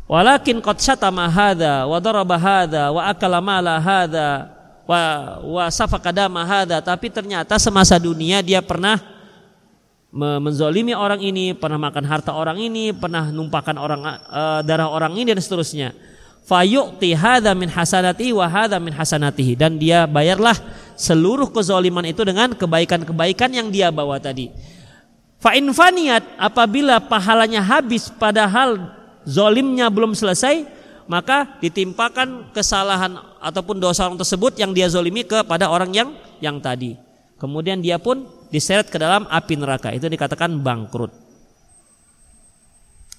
Walakin qad syatama hadza wa daraba hadza wa akala mala hadza wa wa safaka dama hadza tapi ternyata semasa dunia dia pernah menzolimi orang ini, pernah makan harta orang ini, pernah numpahkan orang uh, darah orang ini dan seterusnya. Fayu'ti hadza min hasanati wa hadza min hasanatihi dan dia bayarlah seluruh kezoliman itu dengan kebaikan-kebaikan yang dia bawa tadi. Fa apabila pahalanya habis padahal zolimnya belum selesai maka ditimpakan kesalahan ataupun dosa orang tersebut yang dia zolimi kepada orang yang yang tadi. Kemudian dia pun diseret ke dalam api neraka. Itu dikatakan bangkrut.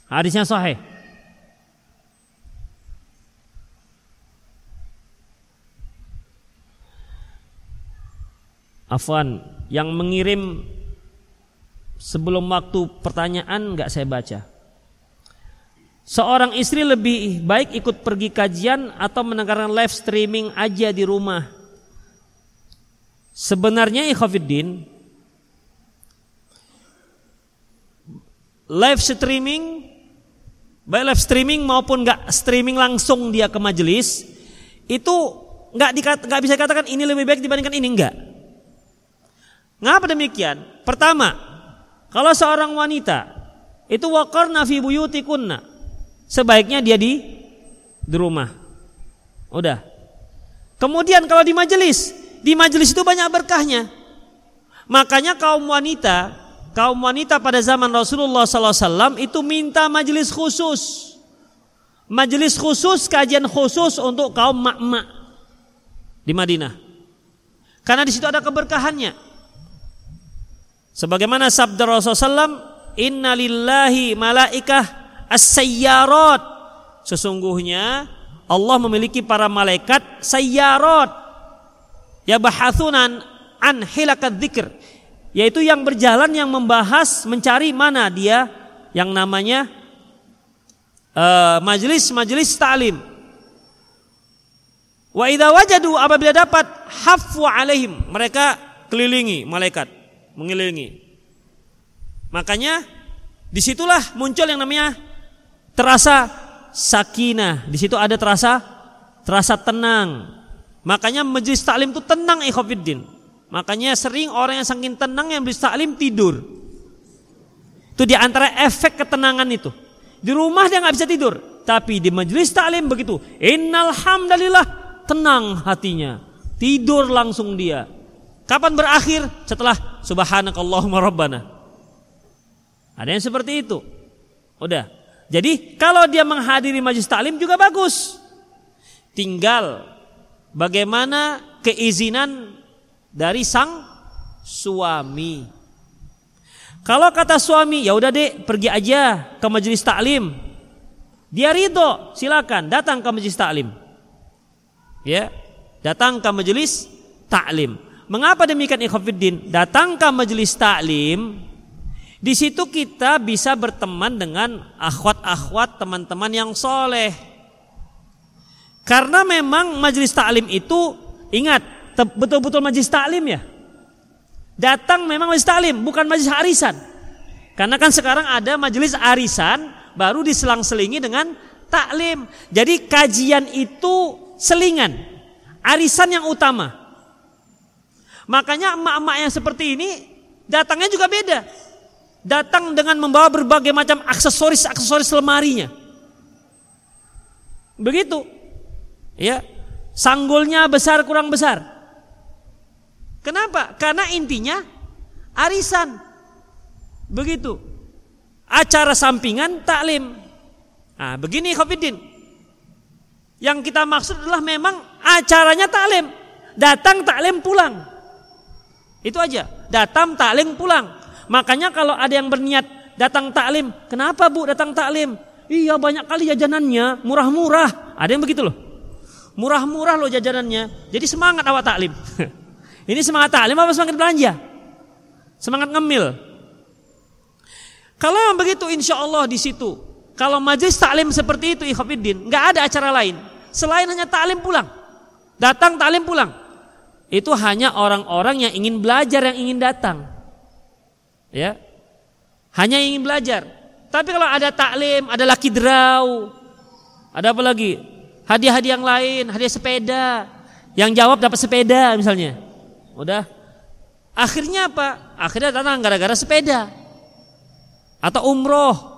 Hadisnya sahih. Afwan, yang mengirim sebelum waktu pertanyaan nggak saya baca. Seorang istri lebih baik ikut pergi kajian atau mendengarkan live streaming aja di rumah. Sebenarnya ikhafiddin live streaming baik live streaming maupun nggak streaming langsung dia ke majelis itu nggak nggak bisa dikatakan ini lebih baik dibandingkan ini enggak. Ngapa demikian? Pertama, kalau seorang wanita itu wakarna fi buyutikunna, sebaiknya dia di di rumah. Udah. Kemudian kalau di majelis, di majelis itu banyak berkahnya. Makanya kaum wanita, kaum wanita pada zaman Rasulullah SAW itu minta majelis khusus. Majelis khusus, kajian khusus untuk kaum mak-mak di Madinah. Karena di situ ada keberkahannya. Sebagaimana sabda Rasulullah SAW, Inna lillahi malaikah as-sayyarat. Sesungguhnya Allah memiliki para malaikat sayyarat. Ya bahathunan an hilakat dzikr. Yaitu yang berjalan yang membahas mencari mana dia yang namanya uh, majelis-majelis ta'lim. Wa idza wajadu apabila dapat hafu alaihim mereka kelilingi malaikat mengelilingi. Makanya di situlah muncul yang namanya terasa sakinah. Di situ ada terasa terasa tenang. Makanya majelis taklim itu tenang ikhwafiddin. Makanya sering orang yang saking tenang yang majelis taklim tidur. Itu di antara efek ketenangan itu. Di rumah dia nggak bisa tidur, tapi di majelis taklim begitu. Innal hamdalillah tenang hatinya. Tidur langsung dia. Kapan berakhir? Setelah subhanakallahumma rabbana. Ada yang seperti itu. Udah. Jadi kalau dia menghadiri majlis taklim juga bagus. Tinggal bagaimana keizinan dari sang suami. Kalau kata suami, ya udah deh pergi aja ke majelis taklim. Dia ridho, silakan datang ke majelis taklim. Ya, datang ke majelis taklim. Mengapa demikian ikhwatiddin? Datang ke majelis taklim di situ kita bisa berteman dengan akhwat-akhwat teman-teman yang soleh. Karena memang majelis taklim itu ingat betul-betul majelis taklim ya. Datang memang majelis taklim bukan majelis arisan. Karena kan sekarang ada majelis arisan baru diselang-selingi dengan taklim. Jadi kajian itu selingan, arisan yang utama. Makanya emak-emak yang seperti ini datangnya juga beda datang dengan membawa berbagai macam aksesoris-aksesoris lemarinya. Begitu. Ya. Sanggulnya besar kurang besar. Kenapa? Karena intinya arisan. Begitu. Acara sampingan taklim. Nah, begini Khafidin. Yang kita maksud adalah memang acaranya taklim. Datang taklim pulang. Itu aja. Datang taklim pulang. Makanya kalau ada yang berniat datang taklim, kenapa bu datang taklim? Iya banyak kali jajanannya, murah-murah. Ada yang begitu loh. Murah-murah loh jajanannya. Jadi semangat awak taklim. Ini semangat taklim apa semangat belanja? Semangat ngemil. Kalau begitu insya Allah di situ. Kalau majlis taklim seperti itu ikhwafiddin, nggak ada acara lain. Selain hanya taklim pulang. Datang taklim pulang. Itu hanya orang-orang yang ingin belajar, yang ingin datang ya. Hanya ingin belajar. Tapi kalau ada taklim ada laki draw ada apa lagi? Hadiah-hadiah yang lain hadiah sepeda. Yang jawab dapat sepeda misalnya. Udah. Akhirnya apa? Akhirnya datang gara-gara sepeda. Atau umroh.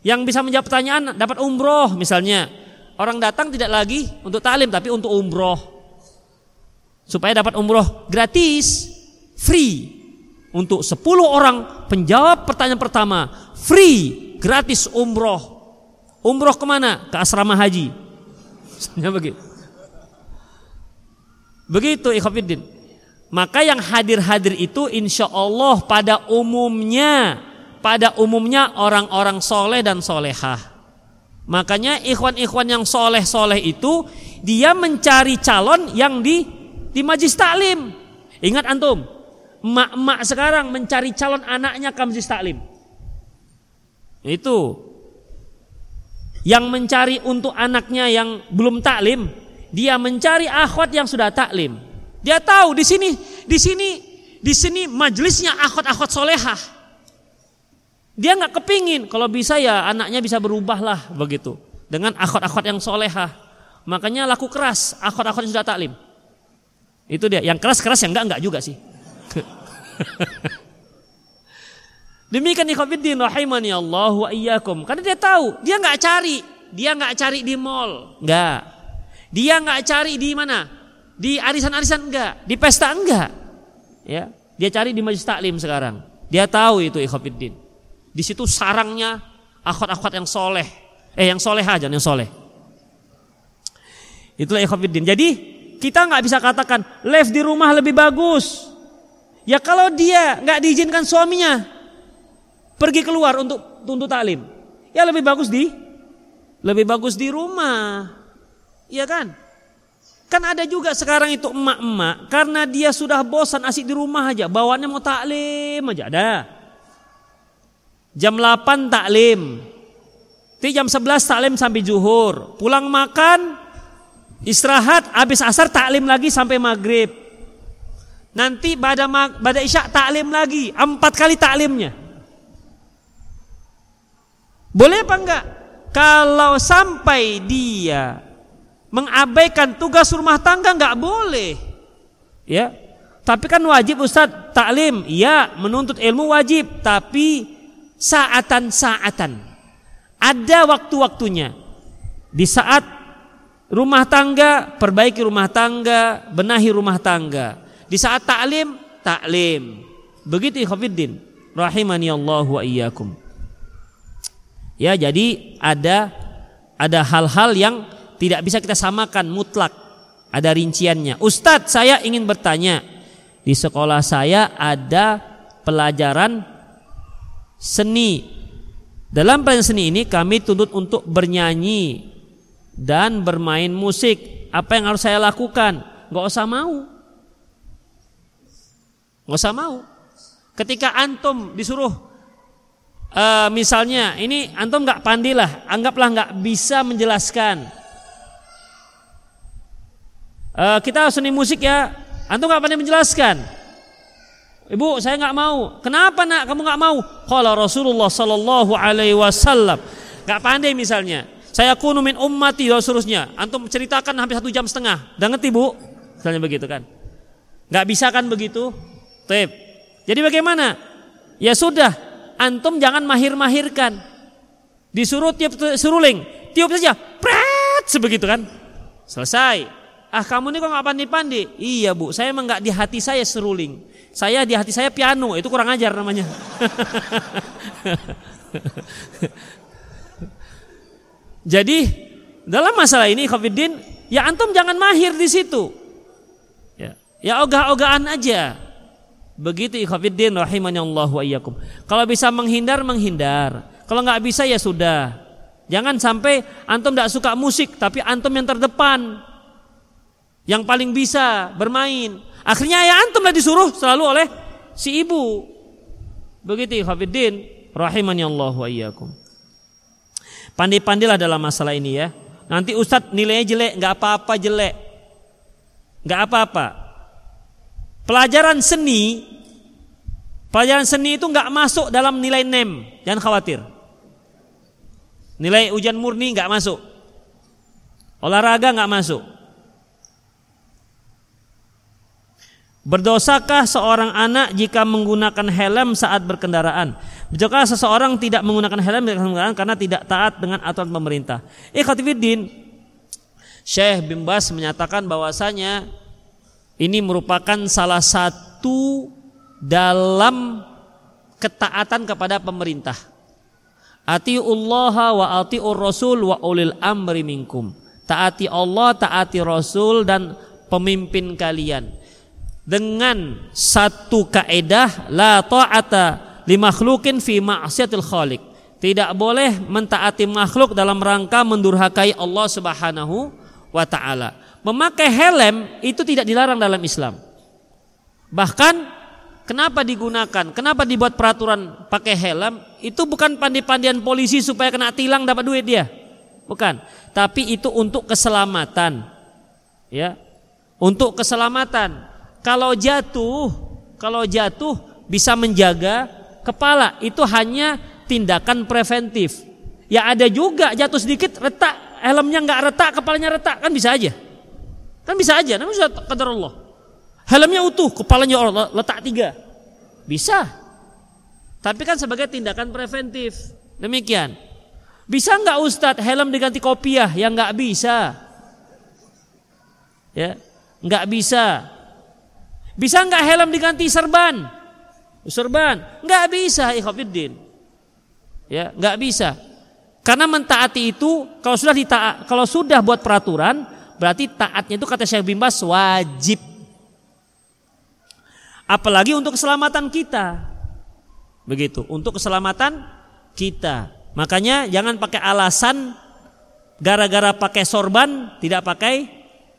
Yang bisa menjawab pertanyaan dapat umroh misalnya. Orang datang tidak lagi untuk taklim tapi untuk umroh. Supaya dapat umroh gratis. Free untuk 10 orang penjawab pertanyaan pertama free gratis umroh. Umroh ke mana? Ke asrama haji. Begitu begitu ikhafidin maka yang hadir-hadir itu insya Allah pada umumnya pada umumnya orang-orang soleh dan solehah. Makanya ikhwan-ikhwan yang soleh-soleh itu dia mencari calon yang di di majlis taklim. Ingat antum Mak-mak sekarang mencari calon anaknya masjid taklim. Itu. Yang mencari untuk anaknya yang belum taklim, dia mencari akhwat yang sudah taklim. Dia tahu di sini, di sini, di sini majelisnya akhwat-akhwat solehah. Dia nggak kepingin kalau bisa ya anaknya bisa berubah lah begitu dengan akhwat-akhwat yang solehah. Makanya laku keras akhwat-akhwat yang sudah taklim. Itu dia. Yang keras-keras yang enggak enggak juga sih. Demikian ikhwatiddin rahimani Allah wa iyyakum. Karena dia tahu, dia nggak cari, dia nggak cari di mall, nggak. Dia nggak cari di mana? Di arisan-arisan enggak, di pesta enggak. Ya, dia cari di majelis taklim sekarang. Dia tahu itu ikhwatiddin. Di situ sarangnya akhwat-akhwat yang soleh. Eh yang soleh aja, yang soleh. Itulah ikhwatiddin. Jadi kita nggak bisa katakan live di rumah lebih bagus. Ya kalau dia nggak diizinkan suaminya pergi keluar untuk tuntut talim, ya lebih bagus di lebih bagus di rumah. Iya kan? Kan ada juga sekarang itu emak-emak karena dia sudah bosan asik di rumah aja, bawaannya mau taklim aja ada. Jam 8 taklim. Nanti jam 11 taklim sampai zuhur. Pulang makan, istirahat, habis asar taklim lagi sampai maghrib. Nanti pada pada isya taklim lagi, empat kali taklimnya. Boleh apa enggak? Kalau sampai dia mengabaikan tugas rumah tangga enggak boleh. Ya. Tapi kan wajib Ustaz taklim. Iya, menuntut ilmu wajib, tapi saatan-saatan. Ada waktu-waktunya. Di saat rumah tangga, perbaiki rumah tangga, benahi rumah tangga di saat taklim, taklim. Begitu ikhwatiddin. Rahimani Allah wa iyyakum. Ya, jadi ada ada hal-hal yang tidak bisa kita samakan mutlak. Ada rinciannya. Ustadz, saya ingin bertanya. Di sekolah saya ada pelajaran seni. Dalam pelajaran seni ini kami tuntut untuk bernyanyi dan bermain musik apa yang harus saya lakukan? Gak usah mau. Gak usah mau. Ketika antum disuruh uh, misalnya ini antum nggak pandai lah, anggaplah nggak bisa menjelaskan. Uh, kita seni musik ya, antum nggak pandai menjelaskan. Ibu, saya nggak mau. Kenapa nak? Kamu nggak mau? Kalau Rasulullah Sallallahu Alaihi Wasallam. Nggak pandai misalnya. Saya kunu min ummati dan seterusnya. Antum ceritakan hampir satu jam setengah. Dan ngerti? Misalnya begitu kan. Nggak bisa kan begitu? Tip. Jadi bagaimana? Ya sudah. Antum jangan mahir-mahirkan. Disuruh tiup seruling. Tiup saja. Pret. Sebegitu kan. Selesai. Ah kamu ini kok nggak pandi-pandi? Iya bu, saya emang nggak di hati saya seruling. Saya di hati saya piano, itu kurang ajar namanya. Jadi dalam masalah ini Khafidin, ya antum jangan mahir di situ. Ya, ya ogah-ogahan aja. Begitu rahimahnya Allah wa iyyakum. Kalau bisa menghindar menghindar. Kalau nggak bisa ya sudah. Jangan sampai antum tidak suka musik tapi antum yang terdepan. Yang paling bisa bermain. Akhirnya ya antum lah disuruh selalu oleh si ibu. Begitu Khafidin rahimani Allah wa iyyakum. Pandai-pandailah dalam masalah ini ya. Nanti Ustadz nilainya jelek, nggak apa-apa jelek. Nggak apa-apa. Pelajaran seni, pelajaran seni itu nggak masuk dalam nilai NEM, jangan khawatir. Nilai ujian murni nggak masuk. Olahraga nggak masuk. Berdosakah seorang anak jika menggunakan helm saat berkendaraan? Jika seseorang tidak menggunakan helm saat berkendaraan karena tidak taat dengan aturan pemerintah? Ikhwatifiddin, Syekh bin Bas menyatakan bahwasanya ini merupakan salah satu dalam ketaatan kepada pemerintah. Atiullaha wa atiur rasul wa ulil amri minkum. Taati Allah, taati Rasul dan pemimpin kalian dengan satu kaedah la ta'ata li makhlukin fi ma'siyatil khaliq. Tidak boleh mentaati makhluk dalam rangka mendurhakai Allah Subhanahu wa taala. Memakai helm itu tidak dilarang dalam Islam. Bahkan kenapa digunakan? Kenapa dibuat peraturan pakai helm? Itu bukan pandi-pandian polisi supaya kena tilang dapat duit dia. Bukan, tapi itu untuk keselamatan. Ya. Untuk keselamatan kalau jatuh, kalau jatuh bisa menjaga kepala itu hanya tindakan preventif. Ya ada juga jatuh sedikit retak, helmnya nggak retak, kepalanya retak kan bisa aja. Kan bisa aja, namun sudah kadar Allah. Helmnya utuh, kepalanya Allah letak tiga. Bisa. Tapi kan sebagai tindakan preventif. Demikian. Bisa nggak Ustadz helm diganti kopiah? Ya nggak bisa. Ya, nggak bisa. Bisa nggak helm diganti serban? Serban? Nggak bisa, ikhwafiddin. Ya, nggak bisa. Karena mentaati itu kalau sudah ditaat, kalau sudah buat peraturan, berarti taatnya itu kata Syekh Bimbas wajib. Apalagi untuk keselamatan kita. Begitu, untuk keselamatan kita. Makanya jangan pakai alasan gara-gara pakai sorban tidak pakai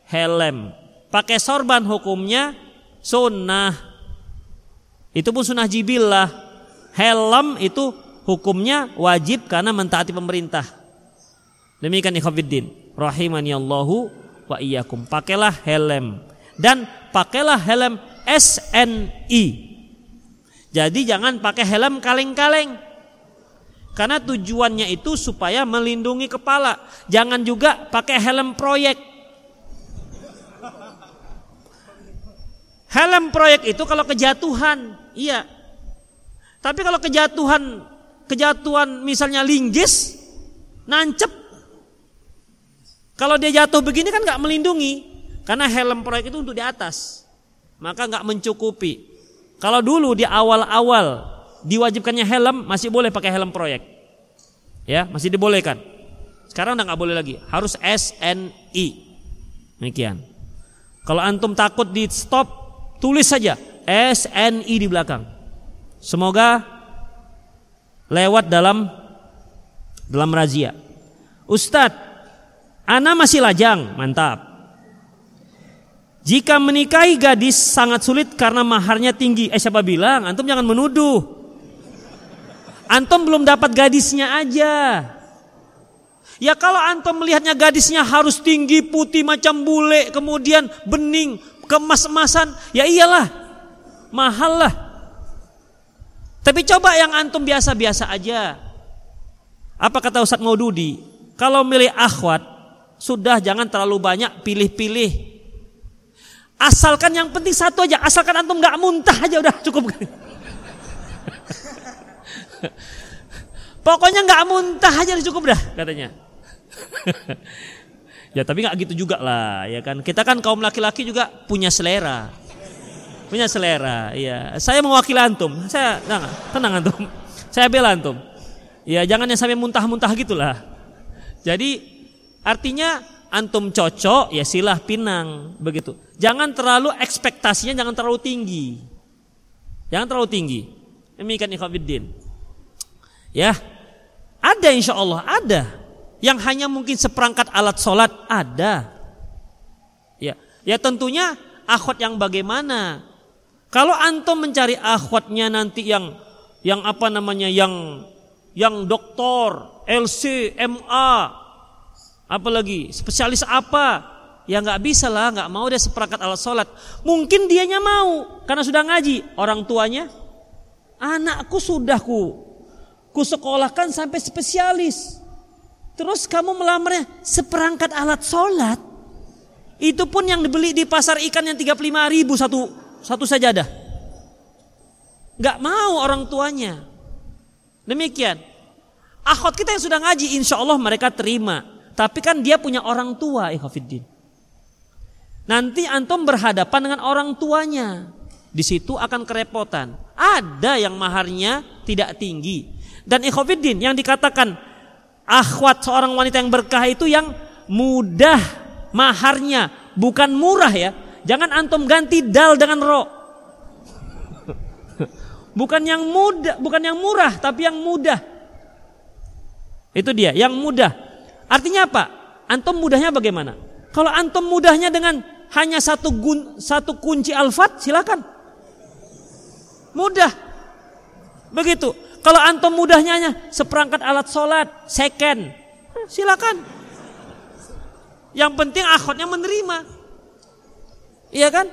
helm. Pakai sorban hukumnya sunnah. Itu pun sunnah jibillah. Helm itu hukumnya wajib karena mentaati pemerintah. Demikian ikhwafiddin. Rahimani Allahu wa iyyakum. Pakailah helm. Dan pakailah helm SNI. Jadi jangan pakai helm kaleng-kaleng. Karena tujuannya itu supaya melindungi kepala. Jangan juga pakai helm proyek Helm proyek itu kalau kejatuhan, iya. Tapi kalau kejatuhan, kejatuhan misalnya linggis, nancep. Kalau dia jatuh begini kan nggak melindungi, karena helm proyek itu untuk di atas, maka nggak mencukupi. Kalau dulu di awal-awal diwajibkannya helm masih boleh pakai helm proyek, ya masih dibolehkan. Sekarang udah nggak boleh lagi, harus SNI. Demikian. Kalau antum takut di stop Tulis saja SNI di belakang. Semoga lewat dalam dalam razia. Ustadz, Ana masih lajang, mantap. Jika menikahi gadis sangat sulit karena maharnya tinggi. Eh siapa bilang? Antum jangan menuduh. Antum belum dapat gadisnya aja. Ya kalau antum melihatnya gadisnya harus tinggi, putih macam bule, kemudian bening, kemas-emasan, ya iyalah. Mahal lah. Tapi coba yang antum biasa-biasa aja. Apa kata Ustadz Maududi? Kalau milih akhwat, sudah jangan terlalu banyak pilih-pilih Asalkan yang penting satu aja, asalkan antum nggak muntah aja udah cukup. Pokoknya nggak muntah aja cukup dah katanya. ya tapi nggak gitu juga lah ya kan. Kita kan kaum laki-laki juga punya selera. Punya selera, iya. Saya mewakili antum. Saya tenang, tenang antum. Saya bela antum. Ya jangan yang sampai muntah-muntah gitulah. Jadi artinya antum cocok ya silah pinang begitu. Jangan terlalu ekspektasinya jangan terlalu tinggi. Jangan terlalu tinggi. Demikian ikhwatiddin. Ya. Ada insya Allah ada. Yang hanya mungkin seperangkat alat sholat ada. Ya. Ya tentunya akhwat yang bagaimana? Kalau antum mencari akhwatnya nanti yang yang apa namanya yang yang doktor, LC, MA, apalagi spesialis apa? Ya nggak bisa lah nggak mau dia seperangkat alat sholat. Mungkin dianya mau karena sudah ngaji. Orang tuanya anakku sudah ku ku sekolahkan sampai spesialis. Terus kamu melamarnya seperangkat alat sholat? Itu pun yang dibeli di pasar ikan yang 35 ribu satu satu sajadah. Nggak mau orang tuanya. Demikian. Akhwat kita yang sudah ngaji insya Allah mereka terima tapi kan dia punya orang tua, ikhafidin. Nanti antum berhadapan dengan orang tuanya. Di situ akan kerepotan. Ada yang maharnya tidak tinggi. Dan ikhafidin yang dikatakan akhwat seorang wanita yang berkah itu yang mudah maharnya, bukan murah ya. Jangan antum ganti dal dengan ro. Bukan yang mudah, bukan yang murah, tapi yang mudah. Itu dia, yang mudah. Artinya apa? Antum mudahnya bagaimana? Kalau antum mudahnya dengan hanya satu gun, satu kunci alfat, silakan. Mudah. Begitu. Kalau antum mudahnya hanya seperangkat alat sholat, second, silakan. Yang penting akhwatnya menerima. Iya kan?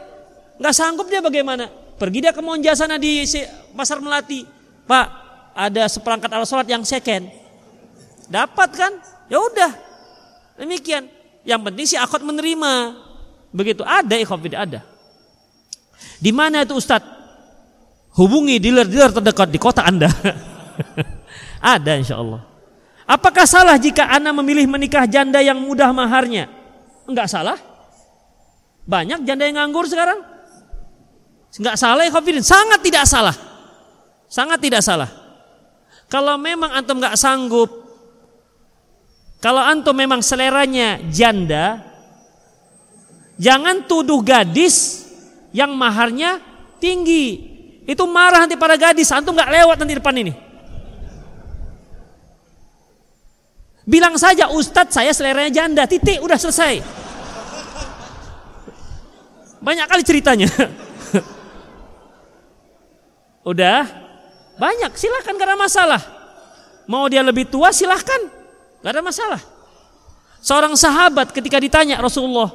Gak sanggup dia bagaimana? Pergi dia ke Monja sana di pasar Melati. Pak, ada seperangkat alat sholat yang second. Dapat kan? Ya udah. Demikian. Yang penting si akhwat menerima. Begitu ada ikhwafid ada. Di mana itu Ustadz? Hubungi dealer-dealer terdekat di kota Anda. ada insya Allah. Apakah salah jika Anda memilih menikah janda yang mudah maharnya? Enggak salah. Banyak janda yang nganggur sekarang. Enggak salah ya Sangat tidak salah. Sangat tidak salah. Kalau memang antum enggak sanggup kalau antum memang seleranya janda, jangan tuduh gadis yang maharnya tinggi. Itu marah nanti para gadis, antum nggak lewat nanti depan ini. Bilang saja Ustadz saya seleranya janda, titik udah selesai. Banyak kali ceritanya. udah banyak, silahkan karena masalah. Mau dia lebih tua silahkan. Gak ada masalah. Seorang sahabat ketika ditanya Rasulullah,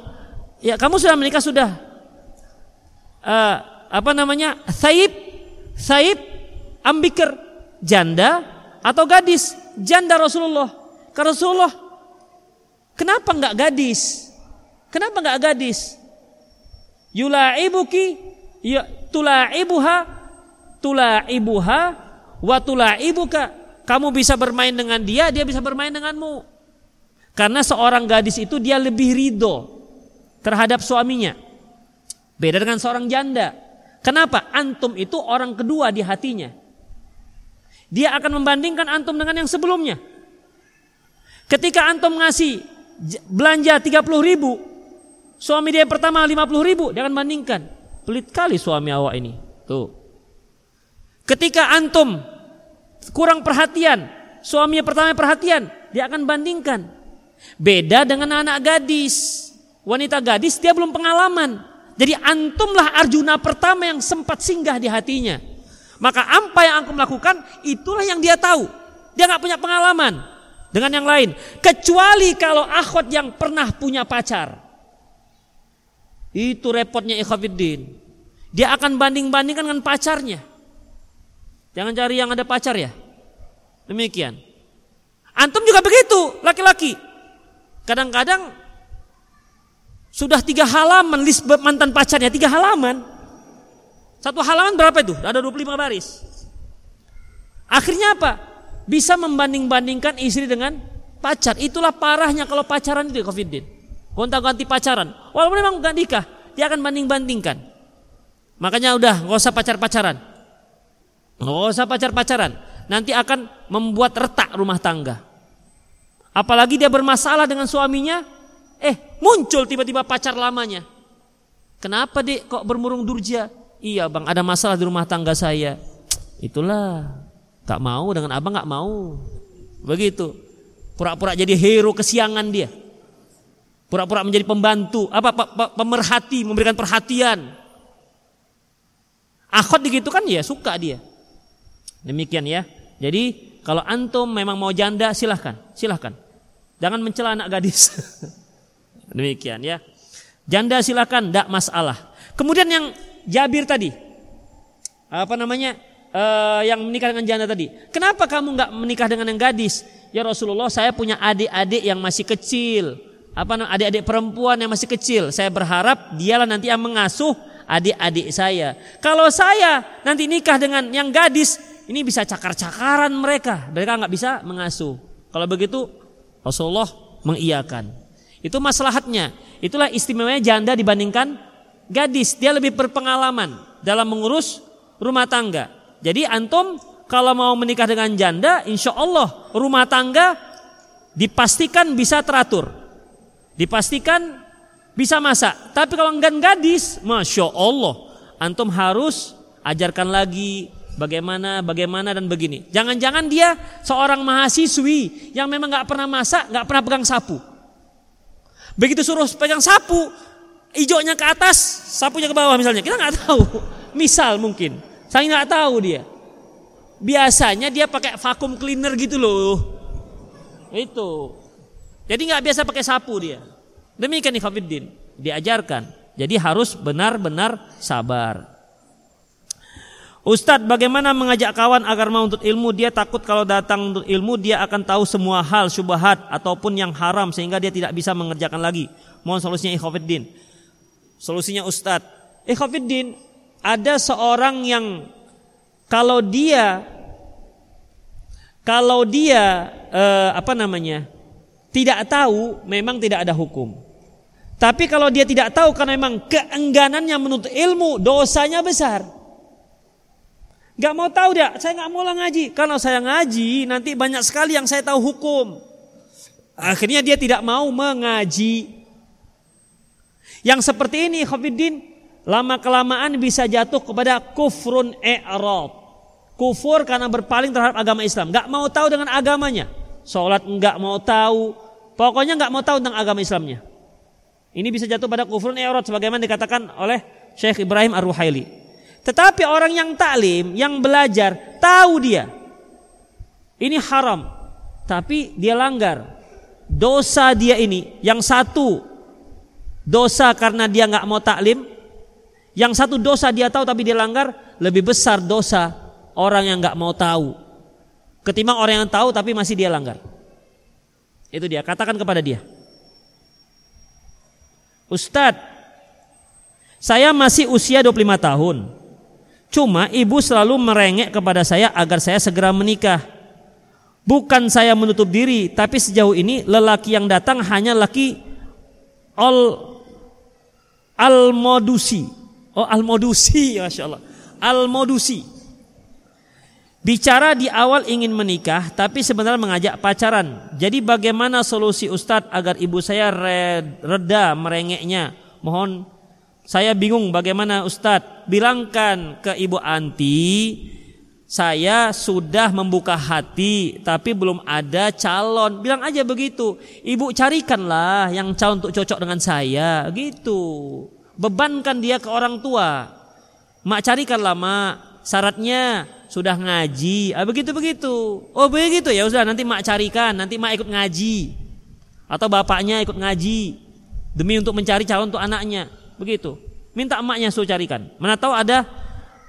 ya kamu sudah menikah sudah? Uh, apa namanya? Saib, Saib, Ambikir, janda atau gadis? Janda Rasulullah. Karena Rasulullah, kenapa nggak gadis? Kenapa nggak gadis? Yulaibuki, ya tulaibuha, tulaibuha, wa tulaibuka kamu bisa bermain dengan dia, dia bisa bermain denganmu. Karena seorang gadis itu dia lebih ridho terhadap suaminya. Beda dengan seorang janda. Kenapa? Antum itu orang kedua di hatinya. Dia akan membandingkan antum dengan yang sebelumnya. Ketika antum ngasih belanja 30 ribu, suami dia yang pertama 50 ribu, dia akan bandingkan. Pelit kali suami awak ini. Tuh. Ketika antum kurang perhatian, suaminya pertama perhatian, dia akan bandingkan. Beda dengan anak gadis. Wanita gadis dia belum pengalaman. Jadi antumlah Arjuna pertama yang sempat singgah di hatinya. Maka apa yang aku lakukan itulah yang dia tahu. Dia nggak punya pengalaman dengan yang lain. Kecuali kalau akhwat yang pernah punya pacar. Itu repotnya ikhwafiddin. Dia akan banding-bandingkan dengan pacarnya. Jangan cari yang ada pacar ya. Demikian. Antum juga begitu, laki-laki. Kadang-kadang sudah tiga halaman list mantan pacarnya, tiga halaman. Satu halaman berapa itu? Ada 25 baris. Akhirnya apa? Bisa membanding-bandingkan istri dengan pacar. Itulah parahnya kalau pacaran itu Covid-19. Gonta-ganti pacaran. Walaupun memang gak nikah, dia akan banding-bandingkan. Makanya udah gak usah pacar-pacaran. Gak usah pacar-pacaran. Nanti akan membuat retak rumah tangga. Apalagi dia bermasalah dengan suaminya, eh muncul tiba-tiba pacar lamanya. Kenapa dek kok bermurung durja? Iya bang ada masalah di rumah tangga saya. Itulah gak mau dengan abang gak mau. Begitu. Pura-pura jadi hero kesiangan dia. Pura-pura menjadi pembantu, apa pemerhati, memberikan perhatian. Akhwat begitu kan ya suka dia. Demikian ya. Jadi kalau antum memang mau janda silahkan, silahkan. Jangan mencela anak gadis. Demikian ya. Janda silahkan, tidak masalah. Kemudian yang Jabir tadi, apa namanya, uh, yang menikah dengan janda tadi. Kenapa kamu nggak menikah dengan yang gadis? Ya Rasulullah, saya punya adik-adik yang masih kecil apa adik-adik perempuan yang masih kecil. Saya berharap dialah nanti yang mengasuh adik-adik saya. Kalau saya nanti nikah dengan yang gadis, ini bisa cakar-cakaran mereka. Mereka nggak bisa mengasuh. Kalau begitu Rasulullah mengiyakan. Itu maslahatnya. Itulah istimewanya janda dibandingkan gadis. Dia lebih berpengalaman dalam mengurus rumah tangga. Jadi antum kalau mau menikah dengan janda, insya Allah rumah tangga dipastikan bisa teratur. Dipastikan bisa masak. Tapi kalau enggak gadis, masya Allah, antum harus ajarkan lagi bagaimana, bagaimana dan begini. Jangan-jangan dia seorang mahasiswi yang memang nggak pernah masak, nggak pernah pegang sapu. Begitu suruh pegang sapu, hijaunya ke atas, sapunya ke bawah misalnya. Kita nggak tahu. Misal mungkin, saya nggak tahu dia. Biasanya dia pakai vakum cleaner gitu loh. Itu jadi nggak biasa pakai sapu dia. Demikian Ikhwanuddin diajarkan. Jadi harus benar-benar sabar. Ustadz bagaimana mengajak kawan agar mau untuk ilmu Dia takut kalau datang untuk ilmu Dia akan tahu semua hal syubhat Ataupun yang haram sehingga dia tidak bisa mengerjakan lagi Mohon solusinya Ikhwanuddin Solusinya Ustadz Ikhwanuddin Ada seorang yang Kalau dia Kalau dia eh, Apa namanya tidak tahu memang tidak ada hukum. Tapi kalau dia tidak tahu karena memang keengganannya menuntut ilmu, dosanya besar. Gak mau tahu dia, saya gak mau lah ngaji. Kalau saya ngaji, nanti banyak sekali yang saya tahu hukum. Akhirnya dia tidak mau mengaji. Yang seperti ini, Khafiddin, lama kelamaan bisa jatuh kepada kufrun i'rab. Kufur karena berpaling terhadap agama Islam. Gak mau tahu dengan agamanya. Sholat enggak mau tahu, Pokoknya nggak mau tahu tentang agama Islamnya. Ini bisa jatuh pada kufur i'rad sebagaimana dikatakan oleh Syekh Ibrahim Ar-Ruhaili. Tetapi orang yang taklim, yang belajar, tahu dia ini haram, tapi dia langgar. Dosa dia ini yang satu dosa karena dia nggak mau taklim, yang satu dosa dia tahu tapi dia langgar lebih besar dosa orang yang nggak mau tahu ketimbang orang yang tahu tapi masih dia langgar. Itu dia, katakan kepada dia. Ustadz, saya masih usia 25 tahun. Cuma ibu selalu merengek kepada saya agar saya segera menikah. Bukan saya menutup diri, tapi sejauh ini lelaki yang datang hanya laki al al-modusi. Oh, al-modusi, Masya Allah. Al-modusi. Bicara di awal ingin menikah tapi sebenarnya mengajak pacaran. Jadi bagaimana solusi Ustadz agar ibu saya reda merengeknya? Mohon saya bingung bagaimana Ustadz. Bilangkan ke ibu Anti saya sudah membuka hati tapi belum ada calon. Bilang aja begitu. Ibu carikanlah yang calon untuk cocok dengan saya gitu. bebankan dia ke orang tua. Mak carikanlah mak, syaratnya sudah ngaji. Ah begitu begitu. Oh begitu ya sudah nanti mak carikan, nanti mak ikut ngaji. Atau bapaknya ikut ngaji demi untuk mencari calon untuk anaknya. Begitu. Minta emaknya suruh carikan. Mana tahu ada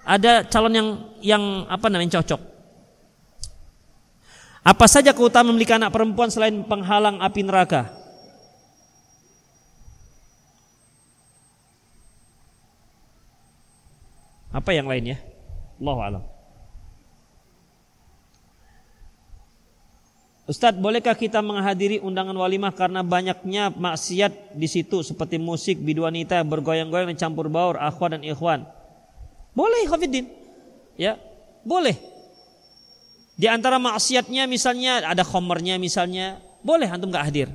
ada calon yang yang apa namanya cocok. Apa saja keutamaan memiliki anak perempuan selain penghalang api neraka? Apa yang lainnya? Allah alam. Ustadz, bolehkah kita menghadiri undangan walimah karena banyaknya maksiat di situ seperti musik, biduanita, bergoyang-goyang dan campur baur, akhwat dan ikhwan? Boleh, Khafidin. Ya, boleh. Di antara maksiatnya misalnya ada khomernya misalnya, boleh antum gak hadir.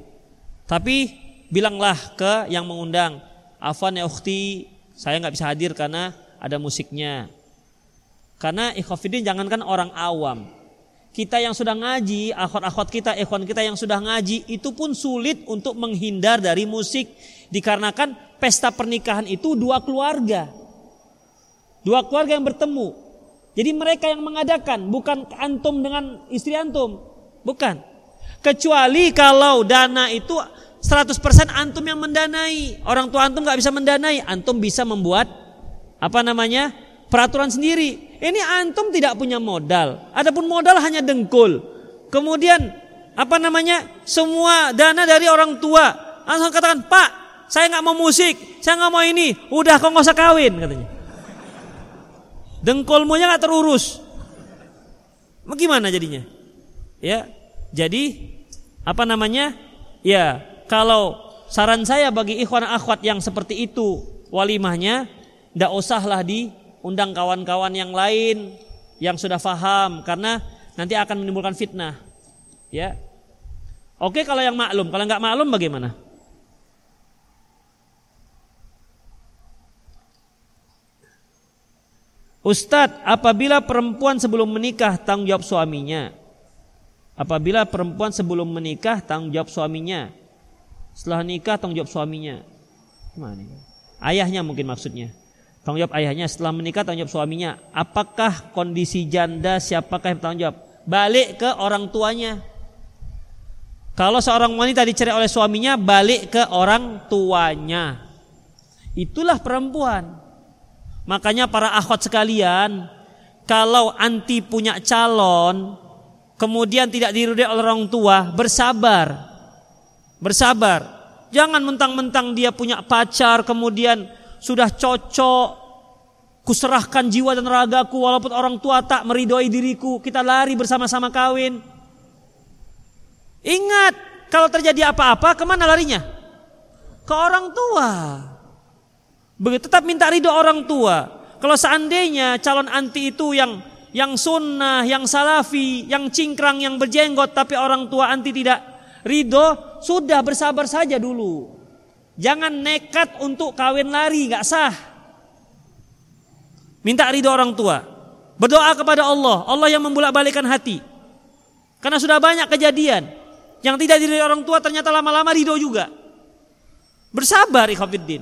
Tapi bilanglah ke yang mengundang, Afan ya ukhti, saya nggak bisa hadir karena ada musiknya. Karena ikhwafidin jangankan orang awam. Kita yang sudah ngaji, akhwat-akhwat kita, ikhwan kita yang sudah ngaji, itu pun sulit untuk menghindar dari musik. Dikarenakan pesta pernikahan itu dua keluarga. Dua keluarga yang bertemu. Jadi mereka yang mengadakan, bukan antum dengan istri antum. Bukan. Kecuali kalau dana itu 100% antum yang mendanai. Orang tua antum nggak bisa mendanai. Antum bisa membuat apa namanya peraturan sendiri. Ini antum tidak punya modal. Adapun modal hanya dengkul. Kemudian apa namanya semua dana dari orang tua. Langsung katakan Pak, saya nggak mau musik, saya nggak mau ini. Udah kau nggak usah kawin katanya. Dengkulmunya nggak terurus. Bagaimana jadinya? Ya, jadi apa namanya? Ya, kalau saran saya bagi ikhwan akhwat yang seperti itu walimahnya tidak usahlah diundang kawan-kawan yang lain yang sudah faham karena nanti akan menimbulkan fitnah. Ya. Oke kalau yang maklum, kalau nggak maklum bagaimana? Ustadz, apabila perempuan sebelum menikah tanggung jawab suaminya. Apabila perempuan sebelum menikah tanggung jawab suaminya. Setelah nikah tanggung jawab suaminya. Ayahnya mungkin maksudnya. Tanggung jawab ayahnya setelah menikah tanggung jawab suaminya. Apakah kondisi janda siapakah yang tanggung jawab? Balik ke orang tuanya. Kalau seorang wanita dicerai oleh suaminya balik ke orang tuanya. Itulah perempuan. Makanya para akhwat sekalian, kalau anti punya calon, kemudian tidak diridhoi oleh orang tua, bersabar. Bersabar. Jangan mentang-mentang dia punya pacar kemudian sudah cocok kuserahkan jiwa dan ragaku walaupun orang tua tak meridhoi diriku kita lari bersama-sama kawin. Ingat kalau terjadi apa-apa ke mana larinya? Ke orang tua. Begitu tetap minta ridho orang tua. Kalau seandainya calon anti itu yang yang sunnah, yang salafi, yang cingkrang, yang berjenggot, tapi orang tua anti tidak ridho, sudah bersabar saja dulu. Jangan nekat untuk kawin lari, nggak sah. Minta ridho orang tua. Berdoa kepada Allah, Allah yang membolak-balikan hati. Karena sudah banyak kejadian yang tidak diri orang tua ternyata lama-lama ridho juga. Bersabar ikhwafiddin.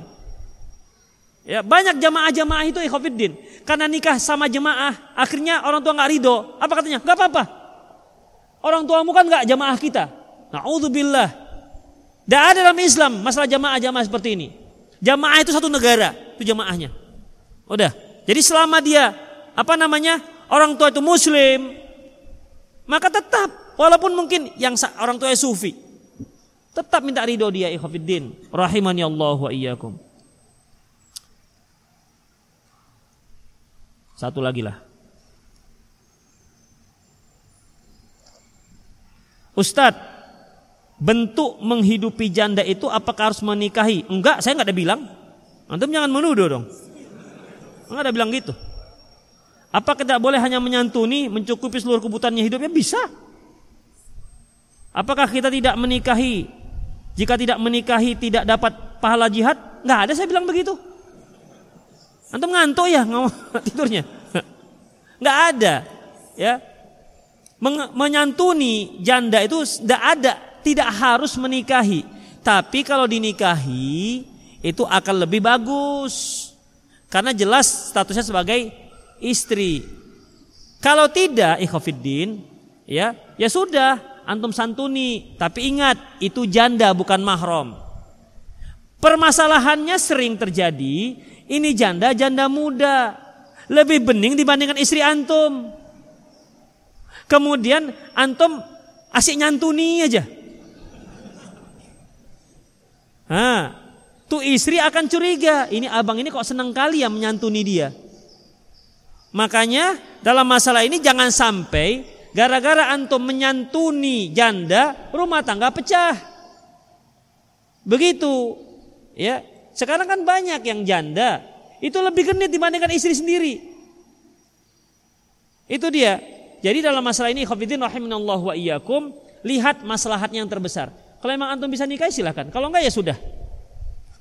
Ya, banyak jamaah-jamaah itu ikhwafiddin. Karena nikah sama jemaah, akhirnya orang tua nggak ridho. Apa katanya? Gak apa-apa. Orang tuamu kan nggak jamaah kita. Naudzubillah. Tidak ada dalam Islam masalah jamaah-jamaah seperti ini. Jamaah itu satu negara, itu jamaahnya. Udah. Jadi selama dia apa namanya orang tua itu Muslim, maka tetap walaupun mungkin yang orang tua sufi, tetap minta ridho dia ikhafidin. Rahimani Allah wa iyyakum. Satu lagi lah. Ustadz, bentuk menghidupi janda itu apakah harus menikahi? Enggak, saya enggak ada bilang. Antum jangan menuduh dong. Enggak ada bilang gitu. Apa tidak boleh hanya menyantuni, mencukupi seluruh kebutuhannya hidupnya? Bisa. Apakah kita tidak menikahi? Jika tidak menikahi tidak dapat pahala jihad? Enggak ada saya bilang begitu. Antum ngantuk ya ngomong tidurnya? Enggak ada. Ya. menyantuni janda itu tidak ada tidak harus menikahi. Tapi kalau dinikahi itu akan lebih bagus. Karena jelas statusnya sebagai istri. Kalau tidak ikhafiddin ya, ya sudah antum santuni, tapi ingat itu janda bukan mahram. Permasalahannya sering terjadi, ini janda janda muda, lebih bening dibandingkan istri antum. Kemudian antum asik nyantuni aja. Nah, tuh istri akan curiga, ini abang ini kok senang kali ya menyantuni dia. Makanya dalam masalah ini jangan sampai gara-gara antum menyantuni janda, rumah tangga pecah. Begitu. Ya, sekarang kan banyak yang janda itu lebih genit dibandingkan istri sendiri. Itu dia. Jadi dalam masalah ini khafidin rahimanallahu wa iyyakum, lihat maslahatnya yang terbesar. Kalau memang antum bisa nikahi silahkan. Kalau enggak ya sudah.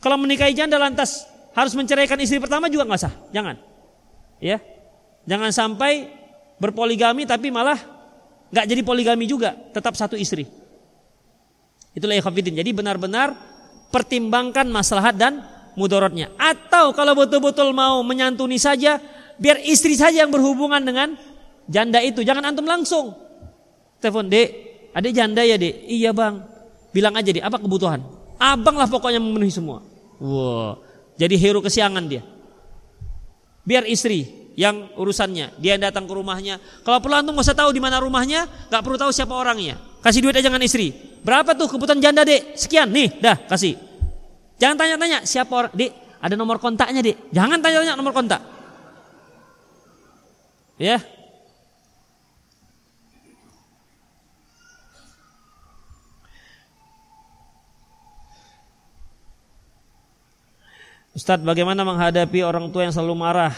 Kalau menikahi janda lantas harus menceraikan istri pertama juga nggak sah. Jangan. Ya. Jangan sampai berpoligami tapi malah nggak jadi poligami juga, tetap satu istri. Itulah khafidin. Jadi benar-benar pertimbangkan maslahat dan mudorotnya. Atau kalau betul-betul mau menyantuni saja, biar istri saja yang berhubungan dengan janda itu. Jangan antum langsung. Telepon, dek, adik janda ya dek? Iya bang. Bilang aja dek, apa kebutuhan? Abang lah pokoknya memenuhi semua. Wow, jadi hero kesiangan dia. Biar istri yang urusannya, dia yang datang ke rumahnya. Kalau perlu antum nggak usah tahu di mana rumahnya, nggak perlu tahu siapa orangnya. Kasih duit aja dengan istri. Berapa tuh kebutuhan janda dek? Sekian nih, dah kasih. Jangan tanya-tanya siapa orang, dek. Ada nomor kontaknya dek. Jangan tanya-tanya nomor kontak. Ya. Ustadz bagaimana menghadapi orang tua yang selalu marah?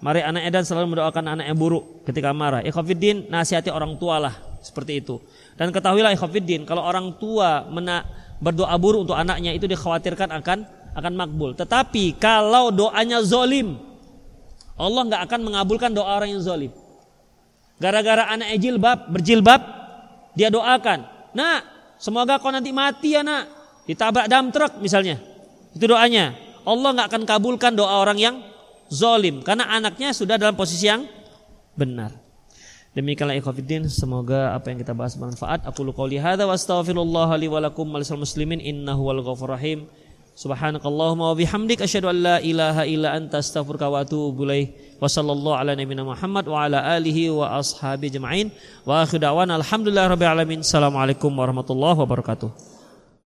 Mari anak edan selalu mendoakan anak yang buruk ketika marah. Ikhwafiddin nasihati orang tua lah Seperti itu. Dan ketahuilah ikhwafiddin Kalau orang tua mena berdoa buruk untuk anaknya Itu dikhawatirkan akan akan makbul. Tetapi kalau doanya zolim Allah nggak akan mengabulkan doa orang yang zolim. Gara-gara anaknya jilbab Berjilbab Dia doakan Nah semoga kau nanti mati ya nak. Ditabrak dam truk misalnya. Itu doanya Allah nggak akan kabulkan doa orang yang zolim karena anaknya sudah dalam posisi yang benar. Demikianlah ikhwatiddin semoga apa yang kita bahas bermanfaat. Aku qouli hadza wa astaghfirullah li wa lakum muslimin innahu wal ghafur rahim. Subhanakallahumma wa bihamdik asyhadu an la ilaha illa anta astaghfiruka wa atubu ilaik. Wa sallallahu ala nabiyyina Muhammad wa ala alihi wa ashabi jema'in. Wa akhiru da'wana alhamdulillah rabbil alamin. Assalamualaikum warahmatullahi wabarakatuh.